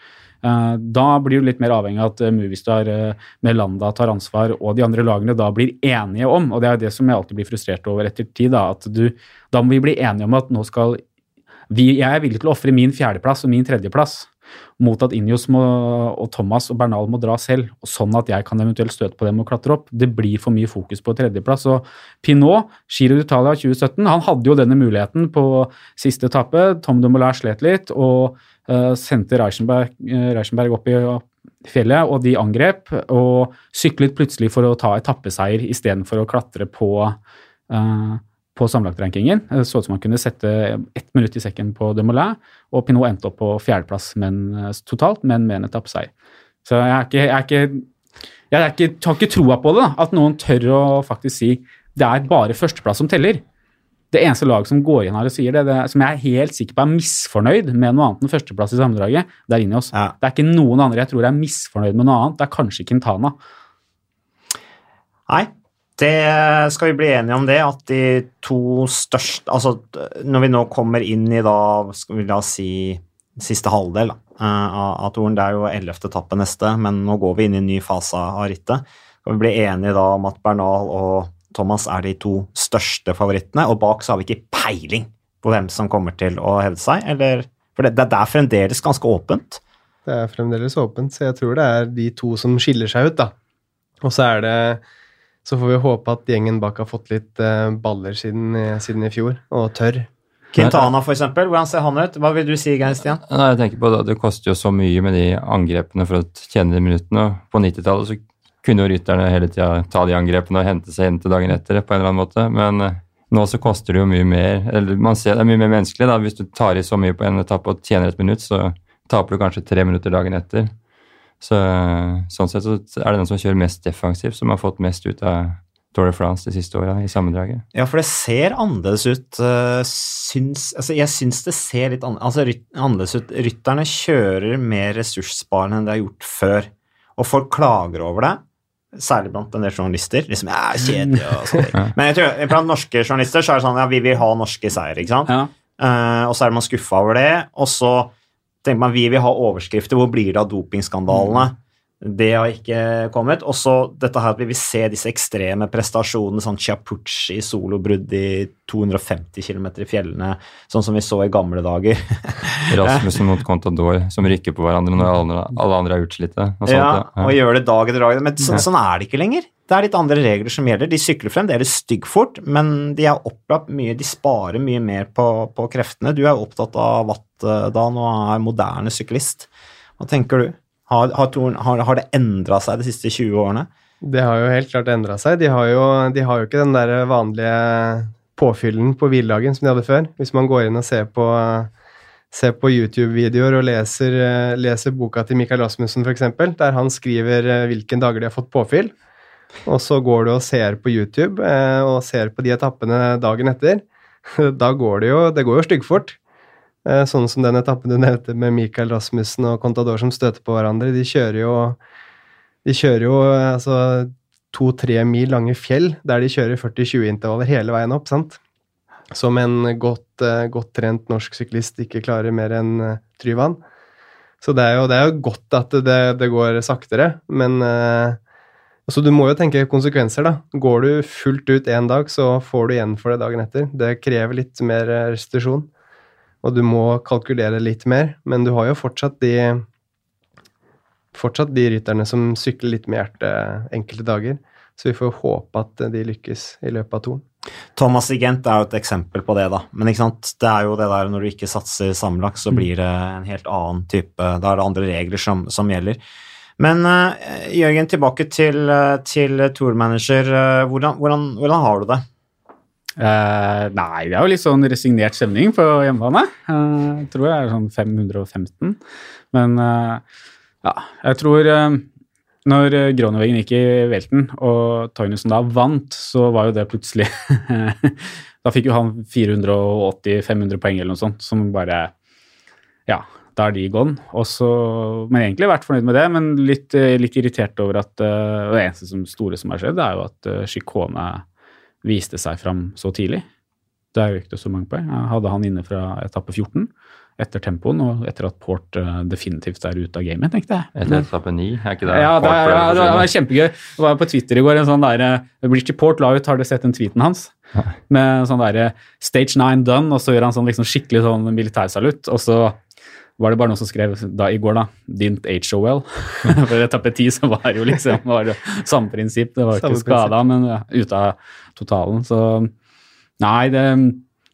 Eh, da blir du litt mer avhengig av at uh, Movistar Melanda med Landa tar ansvar, og de andre lagene da blir enige om, og det er det som jeg alltid blir frustrert over etter tid, da, at du, da må vi bli enige om at nå skal vi, Jeg er villig til å ofre min fjerdeplass og min tredjeplass mot at Injos må, og Thomas og Bernal må dra selv, sånn at jeg kan eventuelt støte på dem og klatre opp. Det blir for mye fokus på tredjeplass. Og Pinot, Giro d'Italia 2017, han hadde jo denne muligheten på siste etappe. Tom Dumoulin slet litt og uh, sendte Reichenberg, eh, Reichenberg opp i fjellet, og de angrep og syklet plutselig for å ta etappeseier istedenfor å klatre på eh, på sammenlagtrankingen. Det så ut som han kunne sette ett minutt i sekken på Dumoulin, og Pinot endte opp på fjerdeplass men, eh, totalt, men med en etappeseier. Så jeg er ikke, jeg er ikke jeg er ikke, har ikke troa på det, da, at noen tør å faktisk si det er bare førsteplass som teller. Det eneste laget som går inn her og sier det, det som jeg er helt sikker på er misfornøyd med noe annet enn førsteplass i sammendraget, det er Ineos. Ja. Det er ikke noen andre jeg tror er misfornøyd med noe annet. Det er kanskje Quintana. Nei, det skal vi bli enige om det, at de to største Altså når vi nå kommer inn i da, skal vi la oss si siste halvdel eh, av, toren, det er jo ellevte etappe neste, men nå går vi inn i en ny fase av rittet. Skal vi bli enige da om at Bernal og Thomas er de to største favorittene, og bak så har vi ikke peiling på hvem som kommer til å hevde seg, eller For det, det er fremdeles ganske åpent. Det er fremdeles åpent, så jeg tror det er de to som skiller seg ut, da. Og så er det Så får vi håpe at gjengen bak har fått litt eh, baller siden, i- siden i fjor, og tørr. Quintana, for eksempel, hvordan ser han ut? Hva vil du si, Geir Stian? Nei, jeg tenker på det, det koster jo så mye med de angrepene for å tjene de minuttene. På 90-tallet så kunne jo rytterne hele tida ta de angrepene og hente seg inn til dagen etter på en eller annen måte. Men eh, nå så koster det jo mye mer. eller man ser Det er mye mer menneskelig. da, Hvis du tar i så mye på en etappe og tjener et minutt, så taper du kanskje tre minutter dagen etter. Så Sånn sett så er det den som kjører mest defensivt, som har fått mest ut av Tour de France de siste åra i sammendraget. Ja, for det ser annerledes ut. øh, syns, altså jeg syns det ser litt altså annerledes ut. Rytterne kjører mer ressurssparende enn de har gjort før. og folk klager over det. Særlig blant en del journalister. liksom, ja, kjedelig og sånn. Men jeg tror, blant norske journalister så er det sånn ja, vi vil ha norske seier, ikke sant? Ja. Uh, og så er man skuffa over det. Og så tenker man vi vil ha overskrifter. Hvor blir det av dopingskandalene? Det har ikke kommet. Og så dette her at vi vil se disse ekstreme prestasjonene, sånn Chiapucci solobrudd i 250 km i fjellene, sånn som vi så i gamle dager. Rasmussen mot Contador som rykker på hverandre når alle, alle andre er utslitte. Og sånt, ja, ja. og gjør det dag etter dag. Men så, sånn er det ikke lenger. Det er litt andre regler som gjelder. De sykler fremdeles styggfort, men de er opplagt mye, de sparer mye mer på, på kreftene. Du er opptatt av watt eh, da, nå er moderne syklist. Hva tenker du? Har, har, har, det endra seg de siste 20 årene? Det har jo helt klart endra seg. De har, jo, de har jo ikke den der vanlige påfyllen på hviledagen som de hadde før. Hvis man går inn og ser på, på YouTube-videoer og leser, eh, leser boka til Mikael Rasmussen f.eks., der han skriver eh, hvilken dager de har fått påfyll, og så går du og ser på YouTube eh, og ser på de etappene dagen etter, da går det jo det går jo styggfort. Eh, Sånn som den etappen du nevnte med Mikael Rasmussen og Contador som støter på hverandre. De kjører jo, de kjører jo eh, altså to-tre mil lange fjell der de kjører 40-20-intervaller hele veien opp. sant? Som en godt, godt trent norsk syklist ikke klarer mer enn Tryvann. Så det er, jo, det er jo godt at det, det går saktere, men eh, altså du må jo tenke konsekvenser, da. Går du fullt ut én dag, så får du igjen for det dagen etter. Det krever litt mer eh, restitusjon og du må kalkulere litt mer, men du har jo fortsatt de fortsatt de rytterne som sykler litt med hjertet enkelte dager. Så vi får håpe at de lykkes i løpet av toren. Thomas Igent er jo et eksempel på det, da. Men det er jo det der når du ikke satser sammenlagt, så blir det en helt annen type Da er det andre regler som, som gjelder. Men eh, Jørgen, tilbake til, uh, til tourmanager. Eh, hvordan, hvordan, hvordan har du det? Uh, nei, det er jo litt sånn resignert stemning på hjemmebane. Uh, jeg tror jeg er sånn 515. Men uh, ja, jeg tror eh, når Groneveggen gikk i velten, og Toynesen da vant, så var jo det plutselig Da fikk jo han 480-500 poeng eller noe sånt, som bare Ja, da er de gone. Og så, men egentlig vært fornøyd med det, men litt, eh, litt irritert over at uh, Det eneste som store som har skjedd, er jo at uh, Chicone viste seg fram så tidlig. Det er jo ikke så mange poeng. Jeg hadde han inne fra etappe 14 etter tempoen, og etter at Port definitivt er ute av gamet, tenkte jeg. Etter etappe 9, er ikke det? Ja, det, er, ja, det var forsvunnet. kjempegøy. Det var på Twitter i går en sånn derre Richie Port la ut, har du sett den tweeten hans? Med sånn derre Stage 9 done, og så gjør han sånn liksom skikkelig sånn militærsalutt, og så var det bare noen som skrev da, i går, da so well. For etappe ti så var det jo liksom var det samme prinsipp. Det var Samme ikke skada, men ja, ute av totalen. Så nei, det,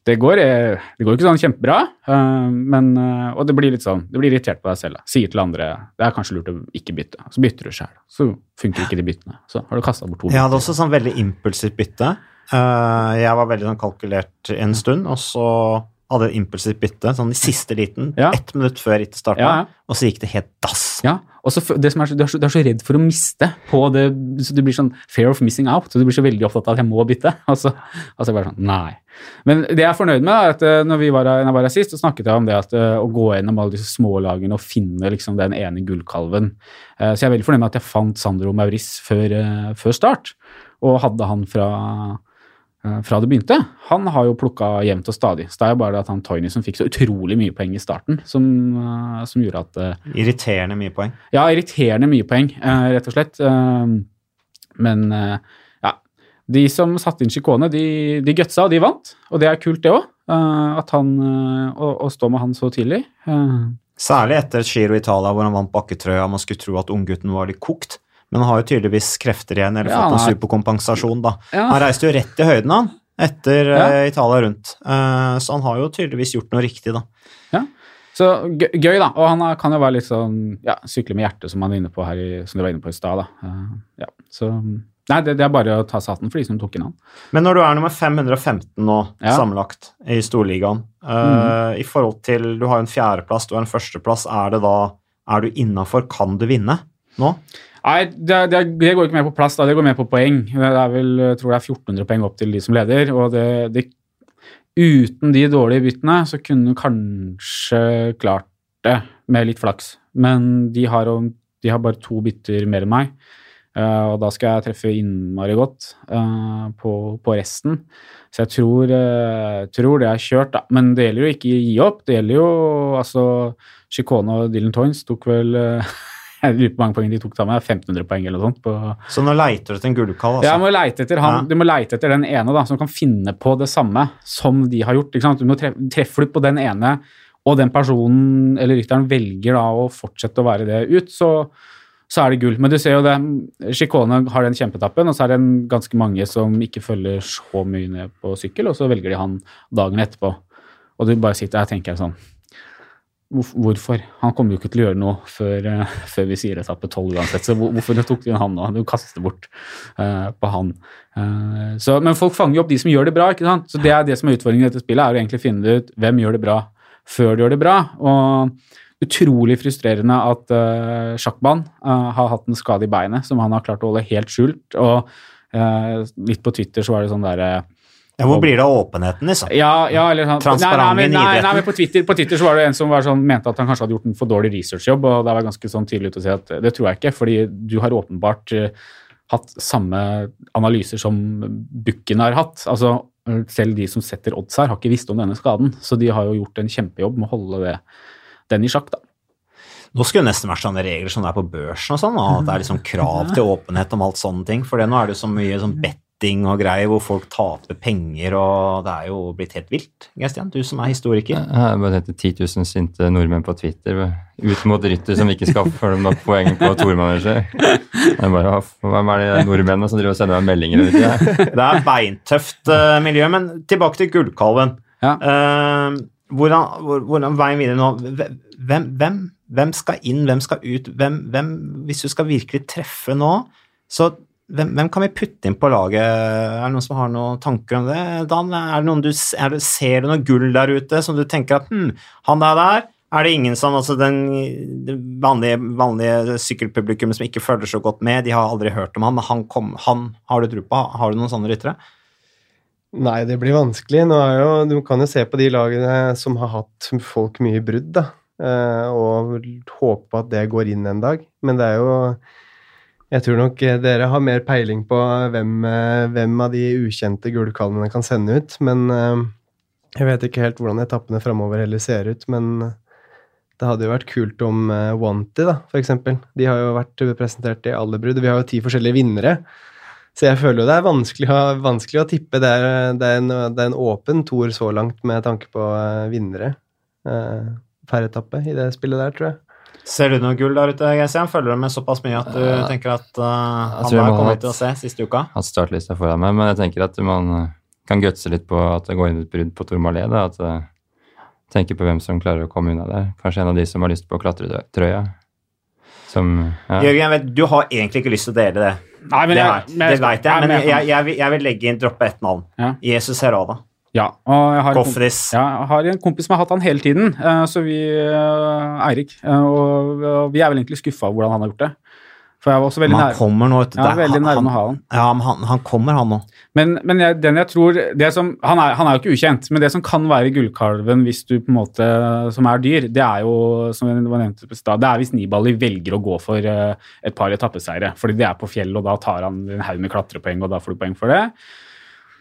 det, går, eh, det går ikke sånn kjempebra. eh, Men, eh, og det blir litt sånn, det blir irritert på deg selv. da. Sier til andre det er kanskje lurt å ikke bytte. Så bytter du sjøl. Så funker ikke de byttene. Så har du kasta bort to Jeg hadde også sånn veldig impulsivt bytte. Jeg var veldig sånn kalkulert en stund, og så hadde jo impulsivt bytte sånn i siste liten, Ja. ett minutt før rittet starta, Ja, ja. og så gikk det helt dass. Ja, og så det som er du, er så, du er så redd for å miste på det, så du blir sånn fair of missing out, så du blir så veldig opptatt av at jeg må bytte. Og så og så bare sånn, nei. Men det jeg er fornøyd med, er at eh, når, vi var når jeg var her sist, så snakket jeg om det at eh, å gå gjennom alle disse smålagene og finne liksom den ene gullkalven. Eh, Så jeg er veldig fornøyd med at jeg fant Sandro Maurice før, før start, og hadde han fra fra det begynte. Han har jo plukka jevnt og stadig. Så det er jo bare det at han Toynison som fikk så utrolig mye poeng i starten, som, eh, som gjorde at eh, Irriterende mye poeng. ja, irriterende mye poeng, eh, rett og slett. Eh, Men eh, ja, de som satte inn Chicone, de, de gutsa, og de vant. Og det er kult, det òg. At han eh, å, å stå med han så tidlig. Eh, Særlig etter Giro Italia, hvor han vant bakketrøya. Man skulle tro at unggutten var litt kokt, men han har jo tydeligvis krefter igjen, eller Ja, fått en er- superkompensasjon, da. Ja. Han reiste jo rett i høyden, han, etter Ja. eh, Italia rundt. Eh, så han har jo tydeligvis gjort noe riktig, da. Så gøy, da. Og han kan jo være litt sånn ja, sykle med hjertet, som han var inne på her i, som du var inne på i stad. da. Eh, ja, så Nei, det, det er bare å ta seg for de som tok inn han. Men når du er nummer 515 nå, Ja. sammenlagt, i Storligaen, eh, i forhold til Du har en fjerdeplass, du har en førsteplass. Er det da Er du innafor? Kan du vinne nå? Nei, det, det, det går ikke mer på plass, da. det går mer på poeng. Det er vel, jeg tror det er 1400 poeng opp til de som leder. og det, det, Uten de dårlige byttene så kunne du kanskje klart det med litt flaks. Men de har De har bare to bytter mer enn meg. Eh, og da skal jeg treffe innmari godt eh, på, på, resten. Så jeg tror, uh, tror, det er kjørt, da. Men det gjelder jo ikke å gi opp. Det gjelder jo altså Chicone og Dylan Toynes tok vel Jeg lurer på mange poeng de tok sammen. med. 1500 poeng eller noe sånt. På, så nå leiter du etter en gullkall? Altså. Ja, må leite etter han, du må leite etter den ene da, som kan finne på det samme som de har gjort. Du må treffe, treffer du på den ene, og den personen eller rytteren velger da å fortsette å være det ut, så, så er det gull. Men du ser jo det, Chicone har den kjempetappen, og så er det ganske mange som ikke følger så mye ned på sykkel, og så velger de han dagen etterpå. Og du bare sitter her og tenker sånn Hvorfor? Han kommer jo ikke til å gjøre noe før, uh, før vi sier etappe tolv uansett. Så hvorfor tok du han nå? Du kaster bort uh, på han. Uh, så, men folk fanger jo opp de som gjør det bra. ikke sant? Så det er det som er utfordringen i dette spillet, er å egentlig finne ut hvem gjør det bra før de gjør det bra. Og utrolig frustrerende at uh, Sjakban har hatt en skade i beinet som han har klart å holde helt skjult. Og litt på Twitter så var det sånn derre ja, Hvor blir det av åpenheten, liksom? Ja, ja, eller sånn, Transparent nei, idretten. nei, nei, men på Twitter, på Twitter, så var det en som sånn, mente at han kanskje hadde gjort en for dårlig researchjobb, og det var ganske sånn tydelig å si at det tror jeg ikke, fordi du har åpenbart uh, hatt samme analyser som Bukken har hatt. Altså, selv de som setter odds her, har ikke visst om denne skaden, så de har jo gjort en kjempejobb med å holde det, den i sjakk, da. Nå skulle det nesten vært sånne regler som det er på børsen og sånn, at det er liksom krav til åpenhet om alt sånne ting. For nå er det jo så mye sånn bedt betting og greier hvor folk taper penger, og det er jo blitt helt vilt. Gestian, du som er historiker. Jeg har bare tenkte 10 000 sinte nordmenn på Twitter ut mot rytter som ikke skaffer dem nok poeng på Tormanager. Hvem er de nordmennene som driver og sender meg meldinger? det er beintøft uh, miljø, men tilbake til Gullkalven. Ja. Uh, hvordan, hvordan, veien videre nå? Hvem, hvem, hvem, skal inn, hvem skal ut? Hvem, hvis du skal virkelig treffe nå, så hvem, hvem, kan vi putte inn på laget? Er det noen som har noen tanker om det? Dan, er det noen du, er det, ser du noe gull der ute som du tenker at hm, han der der er det ingen som altså den, vanlige, vanlige sykkelpublikum som ikke følger så godt med, de har aldri hørt om han, men han, kom, han har du tro på? Har du noen sånne ryttere? Nei, det blir vanskelig. Jo, du kan jo se på de lagene som har hatt folk mye brudd, da, eh, og håpe at det går inn en dag. Men det er jo jeg tror nok eh, dere har mer peiling på hvem, eh, hvem av de ukjente gullkalvene kan sende ut. Men eh, jeg vet ikke helt hvordan etappene framover heller ser ut. Men det hadde jo vært kult om Wanty, da, eksempel. De har jo vært presentert i alle brudd. Vi har jo ti forskjellige vinnere. Så jeg føler jo det er vanskelig vanskelig å tippe. Det er, det, er en, det er, en, åpen toer så langt med tanke på vinnere per etappe i det spillet der, tror jeg. Ser du noe gull der ute, GCM? Følger du med såpass mye at du uh, tenker at uh, han der kommer til å se siste uka? Jeg Hatt startlista foran meg, men jeg tenker at man eh, kan gutse litt på at det går inn et brudd på Tourmalet. At uh, tenker på hvem som klarer å komme unna der. Kanskje en av de som har lyst på klatretrøya. Som ja. Jørgen, jeg vet, du har egentlig ikke lyst til å dele det. Nei, men det, jeg, men det vet jeg, men jeg, jeg, jeg, vil legge inn droppe ett navn. Ja. Jesus Herada. Ja, og jeg har, kompis, Ja, jeg har en kompis som har hatt han hele tiden. Uh, så vi uh, Eirik. Uh, og, vi er vel egentlig skuffa over hvordan han har gjort det. For jeg var også veldig nær, kommer nå, ja, veldig nærme å ha han. Ja, men han, han kommer, han nå. Men, men jeg, den jeg tror som, han, er, han, er, jo ikke ukjent, men det som kan være gullkalven hvis du på en måte, som er dyr, det er jo som jeg nevnte på sted, det er hvis Nibali velger å gå for et par etappeseiere. Fordi det er på fjell, og da tar han en haug med klatrepoeng, og da får du poeng for det.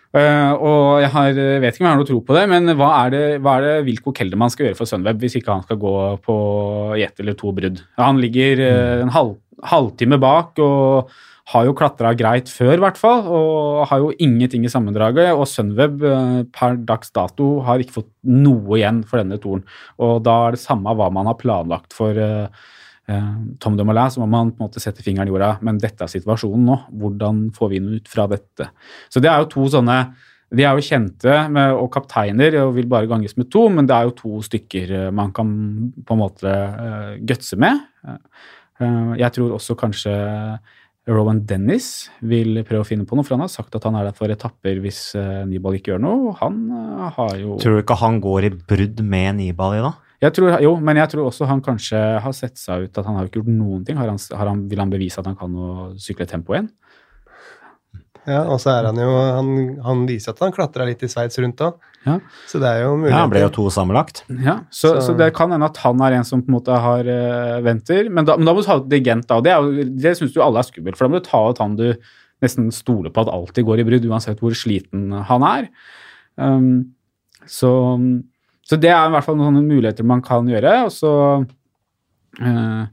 Uh, og jeg har, vet ikke om jeg har noe tro på det, men hva er det, hva er det Wilco Kelderman skal gjøre for Sunweb hvis ikke han skal gå på i ett eller to brudd? Han ligger uh, en halv, halvtime bak og har jo klatra greit før, i hvert fall. Og har jo ingenting i sammendraget. Og Sunweb uh, per dags dato har ikke fått noe igjen for denne toren. Og da er det samme hva man har planlagt for Eh, Tom de Molin, så må man på en måte sette fingeren i jorda. Men dette er situasjonen nå. Hvordan får vi noe ut fra dette? Så det er jo to sånne De er jo kjente med, og kapteiner og vil bare ganges med to, men det er jo to stykker eh, man kan på en måte uh, gutse med. Jeg tror også kanskje Rowan Dennis vil prøve å finne på noe, for han har sagt at han er der for etapper hvis Nibal ikke gjør noe. Han har jo Tror du ikke han går i brudd med Nibal i da? Jeg tror, jo, men jeg tror også han kanskje har sett seg ut at han har ikke gjort noen ting. Har han, har han, vil han bevise at han kan å sykle tempo igjen? Ja, og så er han jo Han, han viser at han klatra litt i Sveits rundt òg, Ja. så det er jo mulig. Ja, han ble jo to sammenlagt. Ja, så, så. Så- det kan hende at han er en som på en måte har uh, venter. Men da, men da må du ta ut Digent, da. og Det, er det syns jo alle er skummelt. For da må du ta ut han du nesten stoler på at alltid går i brudd, uansett hvor sliten han er. Um, så, så det er i hvert fall noen muligheter man kan gjøre. Og så eh,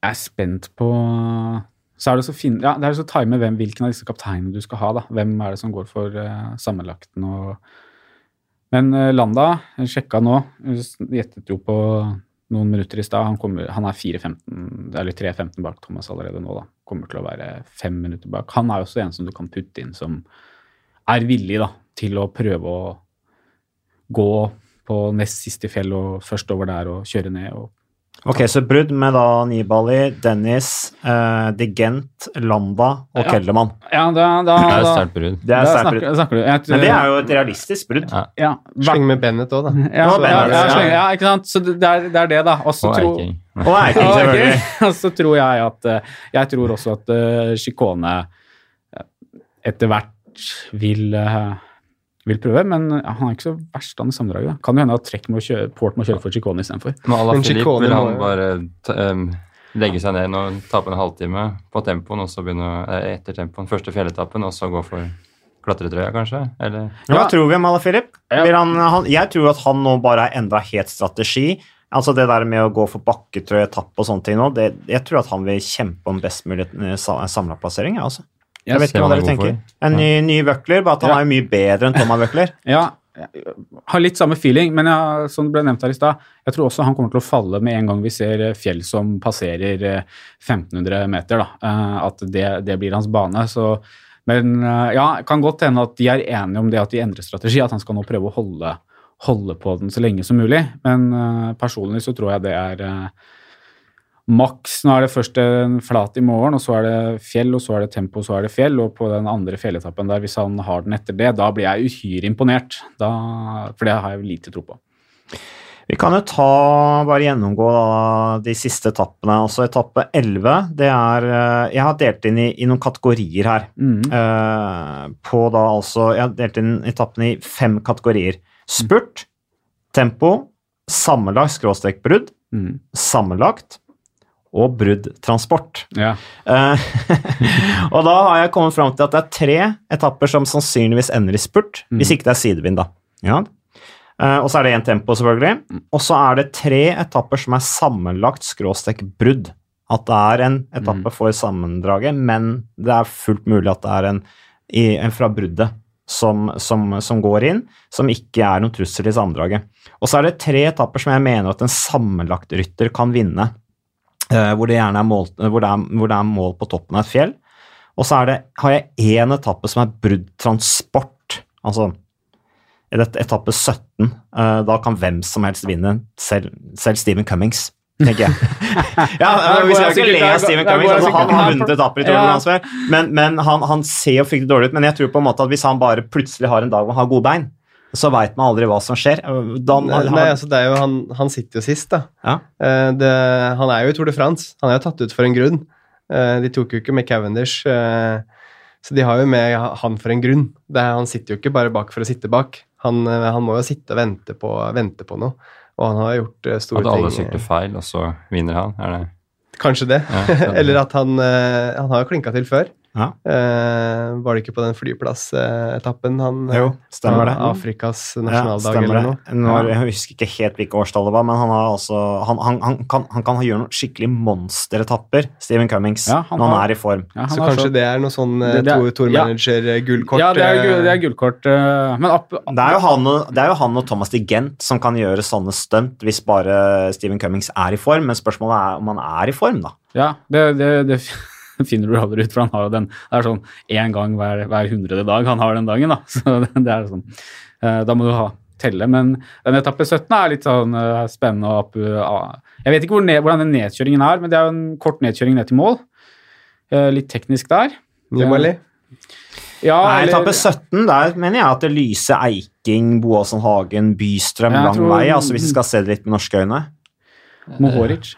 jeg er spent på så er det så fin, ja, det er så time hvem, hvilken av disse kapteinene du skal ha. da. Hvem er det som går for uh, sammenlagten og Men uh, Landa, jeg sjekka nå, gjettet jo på noen minutter i stad. Han, han er 4-15, eller 3-15 bak Thomas allerede nå, da. Kommer til å være fem minutter bak. Han er jo også en som du kan putte inn som er villig da, til å prøve å gå på nest siste fjell og først over der og kjøre ned. og Ok, så brudd med da Nibali, Dennis, eh, Digent, Landa og Ja. Kellermann. Ja, da, da, Det er sterkt brudd. Det er sterkt brudd. snakker snakker tror- Men det er jo et realistisk brudd. Ja. ja, Sleng med Bennett òg, da. Ja, ja, Bennett, ja, ja. sleng- ja, ikke sant. Så det er, det er det, da. Også Og tror- Eiking. Og Eiking, selvfølgelig. Og så tror jeg at eh, Jeg tror også at uh, Chicone etter hvert vil eh, vil prøve, men han er ikke så verst an i sammendraget. da. Kan jo hende at Trekk må kjøre, Port må kjøre for Chicone istedenfor. Men vil han bare ta, legge seg ned og tape en halvtime på tempoen, og så begynne eh, etter tempoen, første fjelletappen, og så gå for klatretrøya, kanskje? Eller Hva Ja. tror vi om Alaphilip? Ja. Jeg tror at han nå bare har endra helt strategi. Altså Det der med å gå for bakketrøye, tapp og sånne ting nå, det, jeg tror at han vil kjempe om best mulig eh, sa- samla plassering. Ja, altså. Jeg vet ikke hva dere tenker. For. En ny, ny Buckler, bare at han Ja. er mye bedre enn Thomas Buckler. Ja, har litt samme feeling, men jeg, som det ble nevnt her i stad, jeg tror også han kommer til å falle med en gang vi ser eh, fjell som passerer eh, 1500 meter. da, eh, At det, det blir hans bane. så men eh, ja, kan godt hende at de er enige om det at de endrer strategi, at han skal nå prøve å holde, holde på den så lenge som mulig. Men eh, personlig så tror jeg det er eh, maks. Nå er det først en flat i morgen, og så er det fjell, og så er det tempo, og så er det fjell. Og på den andre fjelletappen der, hvis han har den etter det, da blir jeg uhyre imponert. Da, for det har jeg lite tro på. Vi kan jo ta, bare gjennomgå da, de siste etappene. Altså etappe 11, det er eh, Jeg har delt inn i, i noen kategorier her. Mm. Eh, på da altså Jeg har delt inn etappene i fem kategorier. Spurt, tempo, sammenlagt skråstrekbrudd, Mm. sammenlagt og bruddtransport. Ja. Uh, og da har jeg kommet fram til at det er tre etapper som sannsynligvis ender i spurt, hvis ikke det er sidevind, da. Ja. Uh, og så er det én tempo, selvfølgelig. Og så er det tre etapper som er sammenlagt skråstrek brudd. At det er en etappe for sammendraget, men det er fullt mulig at det er en, en fra bruddet som, som, som går inn, som ikke er noen trussel i sammendraget. Og så er det tre etapper som jeg mener at en sammenlagt rytter kan vinne. Eh, hvor, det gjerne er mål, hvor, det er, hvor det er mål på toppen av et fjell. Og så er det, har jeg én etappe som er brudd transport. Altså etappe 17. eh, da kan hvem som helst vinne, selv, selv Stephen Cummings. Tenker jeg. ja, Vi går skal ikke le av Stephen Cummings. Altså, han har vunnet etapper i Tour de France men, men han, han ser jo fryktelig dårlig ut. Men jeg tror på en måte at hvis han bare plutselig har en dag hvor han har gode bein, så veit man aldri hva som skjer. Dan, Nei, han, nei, altså det er jo, han, han sitter jo sist, da. ja. Eh, det, han er jo i Tour de France. Han er jo tatt ut for en grunn. Eh, de tok jo ikke med Cavendish, eh, så de har jo med han for en grunn. Det er, han sitter jo ikke bare bak for å sitte bak. Han, han må jo sitte og vente på, vente på noe. Og han har gjort store ting. at alle sykler feil, og så vinner han? Er det Kanskje det. Ja, det. Eller at han, han har jo klinka til før. Ja. Uh, var det ikke på den flyplassetappen han eh, Jo, stemmer det. Afrikas nasjonaldag ja, eller det. noe? Nå, jeg husker ikke helt hvilke årstall det var, men han, har altså, han, han, han, kan, han kan gjøre noen skikkelig monsteretapper, Stephen Cummings, Ja, han når han er i form. Ja, han Så kanskje så- det er noe sånn uh, tourmanager-gullkort? Ja, det er, det er gullkort. Uh, Men opp, Det er, jo han og, det er jo han og Thomas de Gent som kan gjøre sånne stunt hvis bare Stephen Cummings er i form, men spørsmålet er om han er i form, da. Ja, det, det, det finner du aldri ut, for han har jo den Det er sånn én gang hver, hver hundrede dag han har den dagen, da. Så det, det er sånn eh, Da må du ha telle. Men den etappe 17 er litt sånn eh, spennende. opp. Jeg vet ikke hvor ned, hvordan den nedkjøringen er, men det er jo en kort nedkjøring ned til mål. Eh, Litt teknisk der. Nibali? Ja, Nei, etappe 17, der mener jeg at det lyser Eiking, Boasson Hagen, Bystrøm lang tror- vei, altså hvis vi skal se det litt med norske øyne. Mohoric.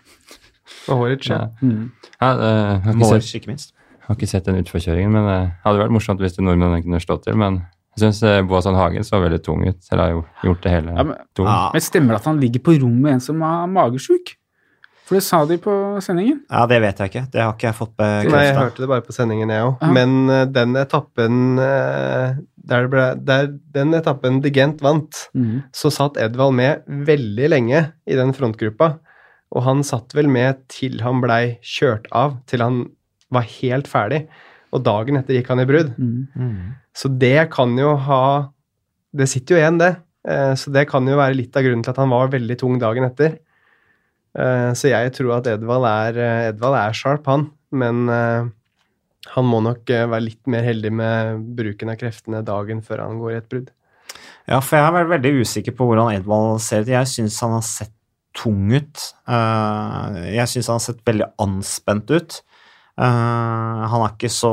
Og Horic, ja. Ja. Mm. Ja, eh, har, ikke minst. har ikke sett den utforkjøringen, men det hadde vært morsomt hvis det nordmennene kunne slått til. Men jeg syns Boasson Hagen så veldig tung ut. Eller har jo gjort det hele Ja, men, tung. Ja. men stemmer det at han ligger på rommet med en som er magesjuk? For det sa de på sendingen. Ja, det vet jeg ikke. Det har ikke jeg fått Nei, jeg hørte det bare på sendingen, jeg òg. Ja. Men uh, den etappen uh, der, det ble, der Den etappen Digent vant, vant, så satt Edvald med veldig lenge i den frontgruppa. Og han satt vel med til han blei kjørt av, til han var helt ferdig. Og dagen etter gikk han i brudd. Mm. Mm. Så det kan jo ha Det sitter jo igjen, det. Eh, Så det kan jo være litt av grunnen til at han var veldig tung dagen etter. Eh, Så jeg tror at Edvald er, eh, Edvald er sharp, han. Men eh, han må nok være litt mer heldig med bruken av kreftene dagen før han går i et brudd. Ja, for jeg er vært veldig usikker på hvordan Edvald ser ut. Jeg syns han har sett tung ut. Eh, jeg syns han har sett veldig anspent ut. Eh, han er ikke så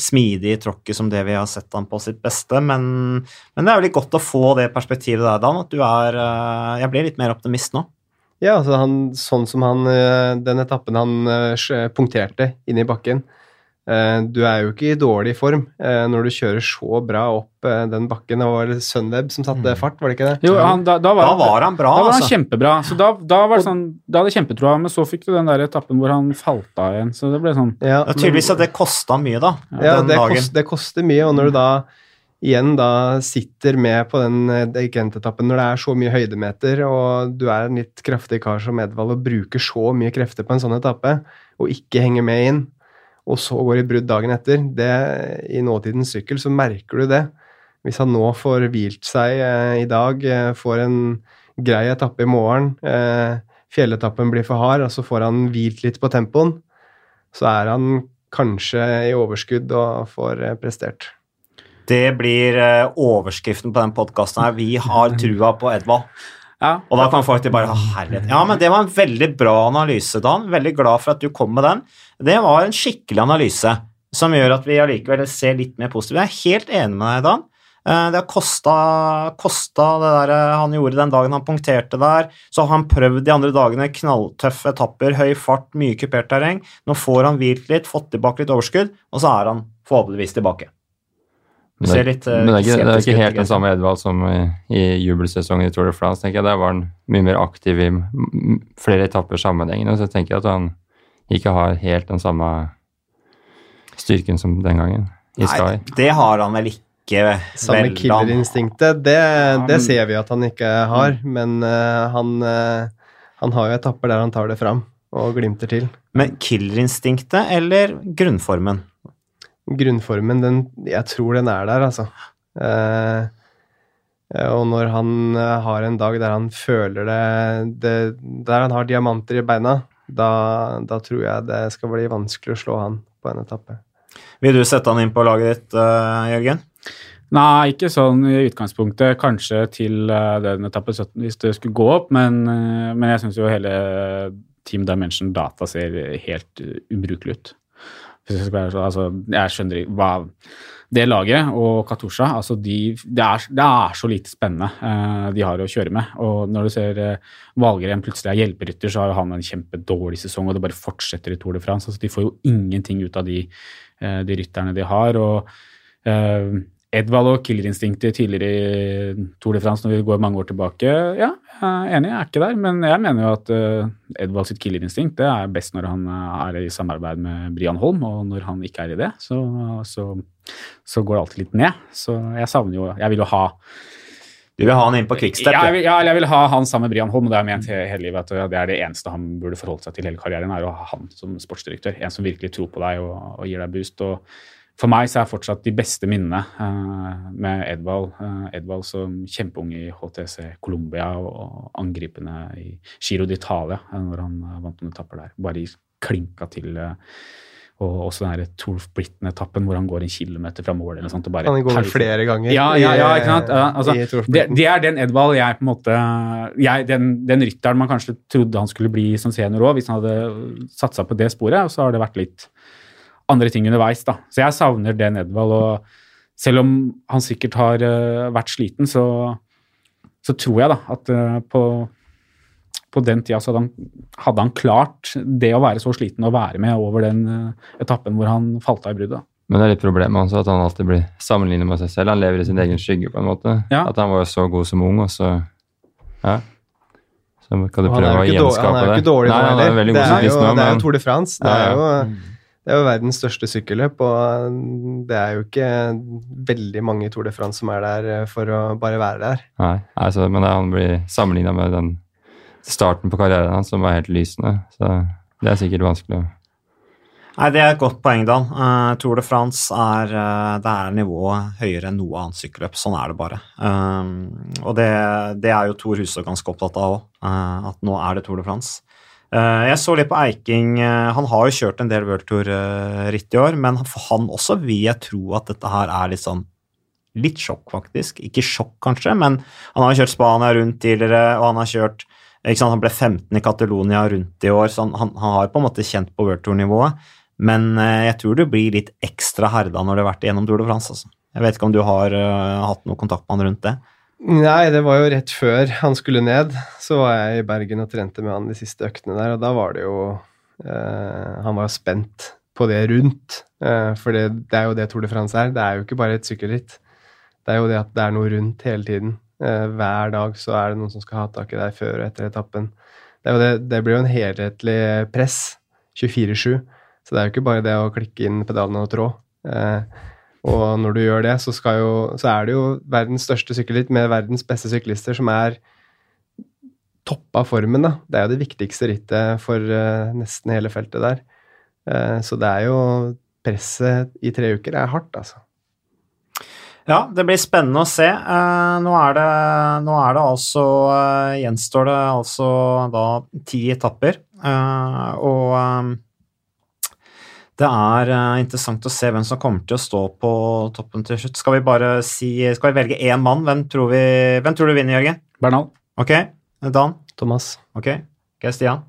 smidig i tråkket som det vi har sett han på sitt beste, men, men det er veldig godt å få det perspektivet der, Dan, at du er eh, Jeg blir litt mer optimist nå. Ja, altså han, sånn som han Den etappen han punkterte inn i bakken. Eh, Du er jo ikke i dårlig form eh, når du kjører så bra opp eh, den bakken. Det var Sunweb som satte Mm. fart, var det ikke det? Jo, han, da, da, var Da var han bra, da var han altså. kjempebra. Så da, da var det sånn, da hadde jeg kjempetroa, men så fikk du den der etappen hvor han falt av igjen. Så det ble sånn Ja, er tydeligvis at det kosta mye, da, Ja, den det, dagen. kost, det koster mye, og når du da igjen da sitter med på den Gent-etappen når det er så mye høydemeter, og du er en litt kraftig kar som Edvald og bruker så mye krefter på en sånn etappe, og ikke henger med inn, og så går i brudd dagen etter, det, i nåtidens sykkel så merker du det. Hvis han nå får hvilt seg eh, i dag, eh, får en grei etappe i morgen, eh, fjelletappen blir for hard, og så får han hvilt litt på tempoen, så er han kanskje i overskudd og får eh, prestert. Det blir eh, overskriften på den podkasten her. Vi har trua på Edvald. Ja. Og da kan folk bare «Å, herlighet. Ja, men det var en veldig bra analyse, Dan. Veldig glad for at du kom med den. Det var en skikkelig analyse som gjør at vi allikevel ser litt mer positivt. Jeg er helt enig med deg, Dan. Eh, Det har kosta, kosta det der eh, han gjorde den dagen han punkterte der. Så har han prøvd de andre dagene knalltøffe etapper, høy fart, mye kupert terreng. Nå får han hvilt litt, fått tilbake litt overskudd, og så er han forhåpentligvis tilbake. Du ser litt, men det er ikke, det er ikke helt den samme Edvald som i, i jubelsesongen i Tour de France. tenker jeg. Der var han mye mer aktiv i flere etapper sammenhengende. Så jeg tenker at han ikke har helt den samme styrken som den gangen i Sky. Nei, det har han vel ikke. Samme killerinstinktet, det, det ser vi at han ikke har, men uh, han, uh, han har jo etapper der han tar det fram og glimter til. Men killerinstinktet eller grunnformen? Grunnformen, den, jeg tror den er der, altså. Eh, eh, og når han eh, har en dag der han føler det, det Der han har diamanter i beina, da, da tror jeg det skal bli vanskelig å slå han på en etappe. Vil du sette han inn på laget ditt, eh, Jørgen? Nei, ikke sånn i utgangspunktet. Kanskje til den etappe 17 hvis det skulle gå opp, men, men jeg syns jo hele Team Dimension Data ser helt ubrukelig ut. Jeg, altså, jeg skjønner ikke hva Det laget og Katusha, altså de, det, er, det er så lite spennende uh, de har å kjøre med. Og når du ser uh, Valgren plutselig er hjelperytter, så har han en kjempedårlig sesong, og det bare fortsetter i Tour de France. Altså, de får jo ingenting ut av de, uh, de rytterne de har. og Edvald og killerinstinktet tidligere i Tour de France når vi går mange år tilbake, ja, jeg er enig, jeg er ikke der. Men jeg mener jo at uh, Edvald sitt killerinstinkt det er best når han eh, er i samarbeid med Brian Holm, og når han ikke er i det, så, så, så går det alltid litt ned. Så jeg savner jo Jeg vil jo ha Du vil ha han inn på quickstep? ja, jeg vil, ja, jeg vil ha han sammen med Brian Holm, og det har jeg ment hele livet. at Det er det eneste han burde forholde seg til hele karrieren, er å ha han som sportsdirektør. En som virkelig tror på deg og, og gir deg boost. og for meg så er fortsatt de beste minnene uh, med Edvald. uh, Edvald som kjempeung i HTC Colombia og angripende i Giro d'Italia, uh, når han vant noen etapper der. Bare i klinka til og også den her Tour of Britain-etappen hvor han går en kilometer fra mål eller sånt. Og bare Han går vel flere ganger. Ja, ja, ja, ikke sant? Altså, det, det er den Edvald jeg på en måte jeg, den, den rytteren man kanskje trodde han skulle bli som senior òg, hvis han hadde satsa på det sporet. Og så har det vært litt andre ting underveis, da. Så jeg savner det Nedvald. Og selv om han sikkert har uh, vært sliten, så, så tror jeg da at uh, på på den tida så hadde han, hadde han klart det å være så sliten og være med over den uh, etappen hvor han falt av i bruddet. Men det er litt problemet også at han alltid blir sammenlignet med seg selv. Han lever i sin egen skygge, på en måte. Ja. At han var jo så god som ung, og så Ja. Så kan du prøve å ikke dårlig, han gjenskape er jo ikke dårlig nå er heller. veldig Det er jo, det er jo Tour de France. Det Ja, er jo, det er jo verdens største sykkelløp, og det er jo ikke veldig mange i Tour de France som er der eh, for å bare være der. Nei, altså, men han blir sammenligna med den starten på karrieren hans som var helt lysende. Så det er sikkert vanskelig å Nei, Det er et godt poeng, Dan. Uh, Tour de France er, uh, det er nivået høyere enn noe annet sykkelløp. Sånn er det bare. Um, og det, det er jo Tor Huså ganske opptatt av òg, at nå er det Tour de France. Eh, jeg så litt på Eiking. eh, han har jo kjørt en del World Tour-ritt i år, men for han også vil jeg tro at dette her er litt sånn Litt sjokk, faktisk. Ikke sjokk, kanskje, men han har kjørt Spania rundt tidligere, og han har kjørt ikke sant, Han ble 15 i Catalonia rundt i år, så han, han, han har på en måte kjent på World Tour-nivået. Men eh, jeg tror du blir litt ekstra herda når du har vært igjennom Tour de France. Altså. Jeg vet ikke om du har uh, hatt noe kontakt med han rundt det? Nei, det var jo rett før han skulle ned. Så var jeg i Bergen og trente med han de siste øktene der, og da var det jo eh, Han var spent på det rundt. Eh, for det, det er jo det Tour de France er. Det er jo ikke bare et sykkelritt. Det er jo det at det er noe rundt hele tiden. Eh, hver dag så er det noen som skal ha tak i deg før og etter etappen. Det, det, det blir jo en helhetlig press. 24-7. Så det er jo ikke bare det å klikke inn pedalene og trå. Eh, og når du gjør det, så, jo, så er det jo verdens største sykkelritt med verdens beste syklister som er toppa formen. da. Det er jo det viktigste rittet for uh, nesten hele feltet der. Uh, så det er jo Presset i tre uker er hardt, altså. Ja, det blir spennende å se. Uh, nå, er det, nå er altså Gjenstår det altså da ti etapper. Og det er eh, interessant å se hvem som kommer til å stå på toppen til slutt. Skal vi bare si Skal vi velge én mann? Hvem tror, vi, hvem tror du vinner, Jørgen? Bernal. Ok, Dan? Thomas. Ok, Okay, Stian?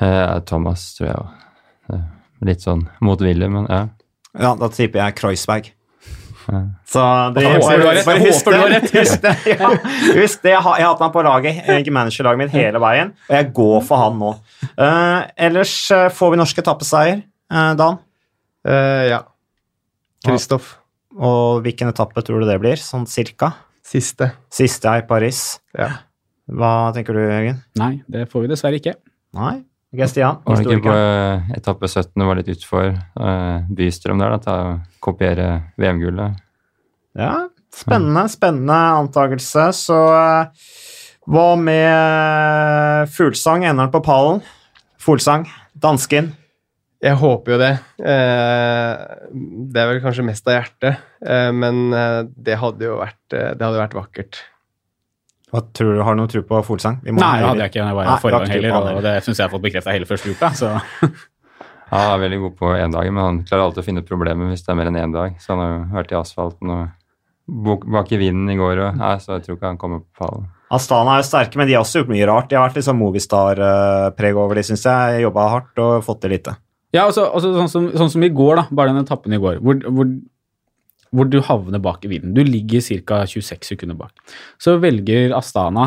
eh, Thomas, tror jeg òg. Litt sånn motvillig, men ja. Ja, da tipper jeg Kreuzberg. Så det, Jeg håper du har rett, bare husk det. rett. Husk det, ja. Husk det. Jeg har, jeg har hatt han på laget, ikke managerlaget mitt, hele veien, og jeg går for han nå. Uh, ellers eh, får vi norsk etappeseier, uh, Dan. Uh, ja. Kristoff. Og hvilken etappe tror du det blir, sånn cirka? Siste. Siste er i Paris. Ja. Hva tenker du, Jørgen? Nei, det får vi dessverre ikke. Nei? Geir Stian? Var det ikke på eh, etappe 17 det var litt utfor uh, Bystrøm der, da, til å kopiere VM-gullet? Ja, spennende, spennende antakelse. Så uh, hva med Fuglesang? Ender han på pallen? Fuglesang, dansken. Jeg håper jo det. Eh, det er vel kanskje mest av hjertet, men det hadde jo vært, det hadde vært vakkert. Hva tror du, Har du noen tro på Folsang? Vi må Nei, det hadde jeg ikke jeg var her forrige gang heller, og det syns jeg har fått bekrefta hele første uka. Så Ja, han er veldig god på én dag, men han klarer alltid å finne problemer hvis det er mer enn én dag. Så han har jo vært i asfalten og bak bak i vinden i går, og, nei, så jeg tror ikke han kommer på pallen. Astana er jo sterke, men de har også gjort mye rart. De har vært litt sånn Movistar-preg over de, syns jeg. Jobba hardt og fått til lite. Ja, altså, altså sånn, som, sånn som i går, da, bare den etappen i går, hvor, hvor, hvor du havner bak i vinden. Du ligger ca. 26 sekunder bak. Så velger Astana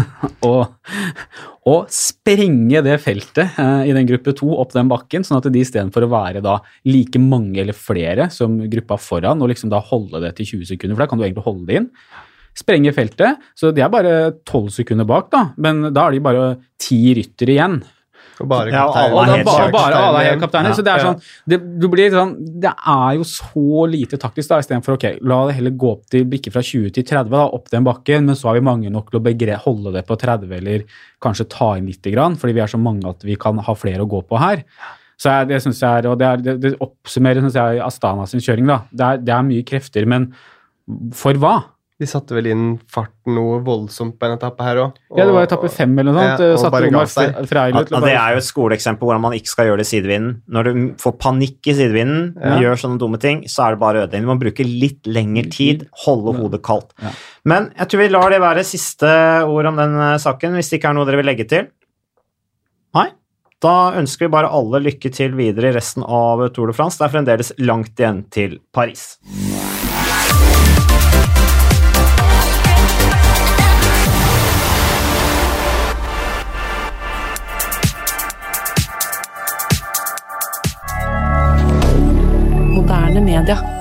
å, å sprenge det feltet eh, i den gruppe to opp den bakken, sånn at de istedenfor å være da like mange eller flere som gruppa foran, og liksom da holde det til 20 sekunder, for da kan du egentlig holde det inn. Sprenge feltet, så de er bare 12 sekunder bak, da, men da er de bare ti ryttere igjen. Og bare Ja, alle er bare, bare alle er kapteiner. Så det er Ja. sånn det, du blir sånn, det er jo så lite taktisk, da, istedenfor ok, la det heller gå opp til bikke fra 20 til 30, da, opp den bakken, men så har vi mange nok til å begre, holde det på 30, eller kanskje ta inn lite grann, fordi vi er så mange at vi kan ha flere å gå på her. Så jeg, det synes jeg er, og det, er, det, det oppsummerer synes jeg, Astana sin kjøring. da. Det er, det er mye krefter, men for hva? De satte vel inn farten noe voldsomt på en etappe her òg. Ja, Det var etappe fem eller noe sånt. Ja, og satte Omar ga seg. Fre- Freiler til å bare det er jo et skoleeksempel på hvordan man ikke skal gjøre det i sidevinden. Når du får panikk i sidevinden, Ja. gjør sånne dumme ting, så er det bare ødeleggende. Du må bruke litt lengre tid, holde hodet kaldt. Ja. Men jeg tror vi lar det være siste ord om den eh, saken, hvis det ikke er noe dere vil legge til. Nei? Da ønsker vi bare alle lykke til videre i resten av Tour de France. Det er fremdeles langt igjen til Paris. Twitter.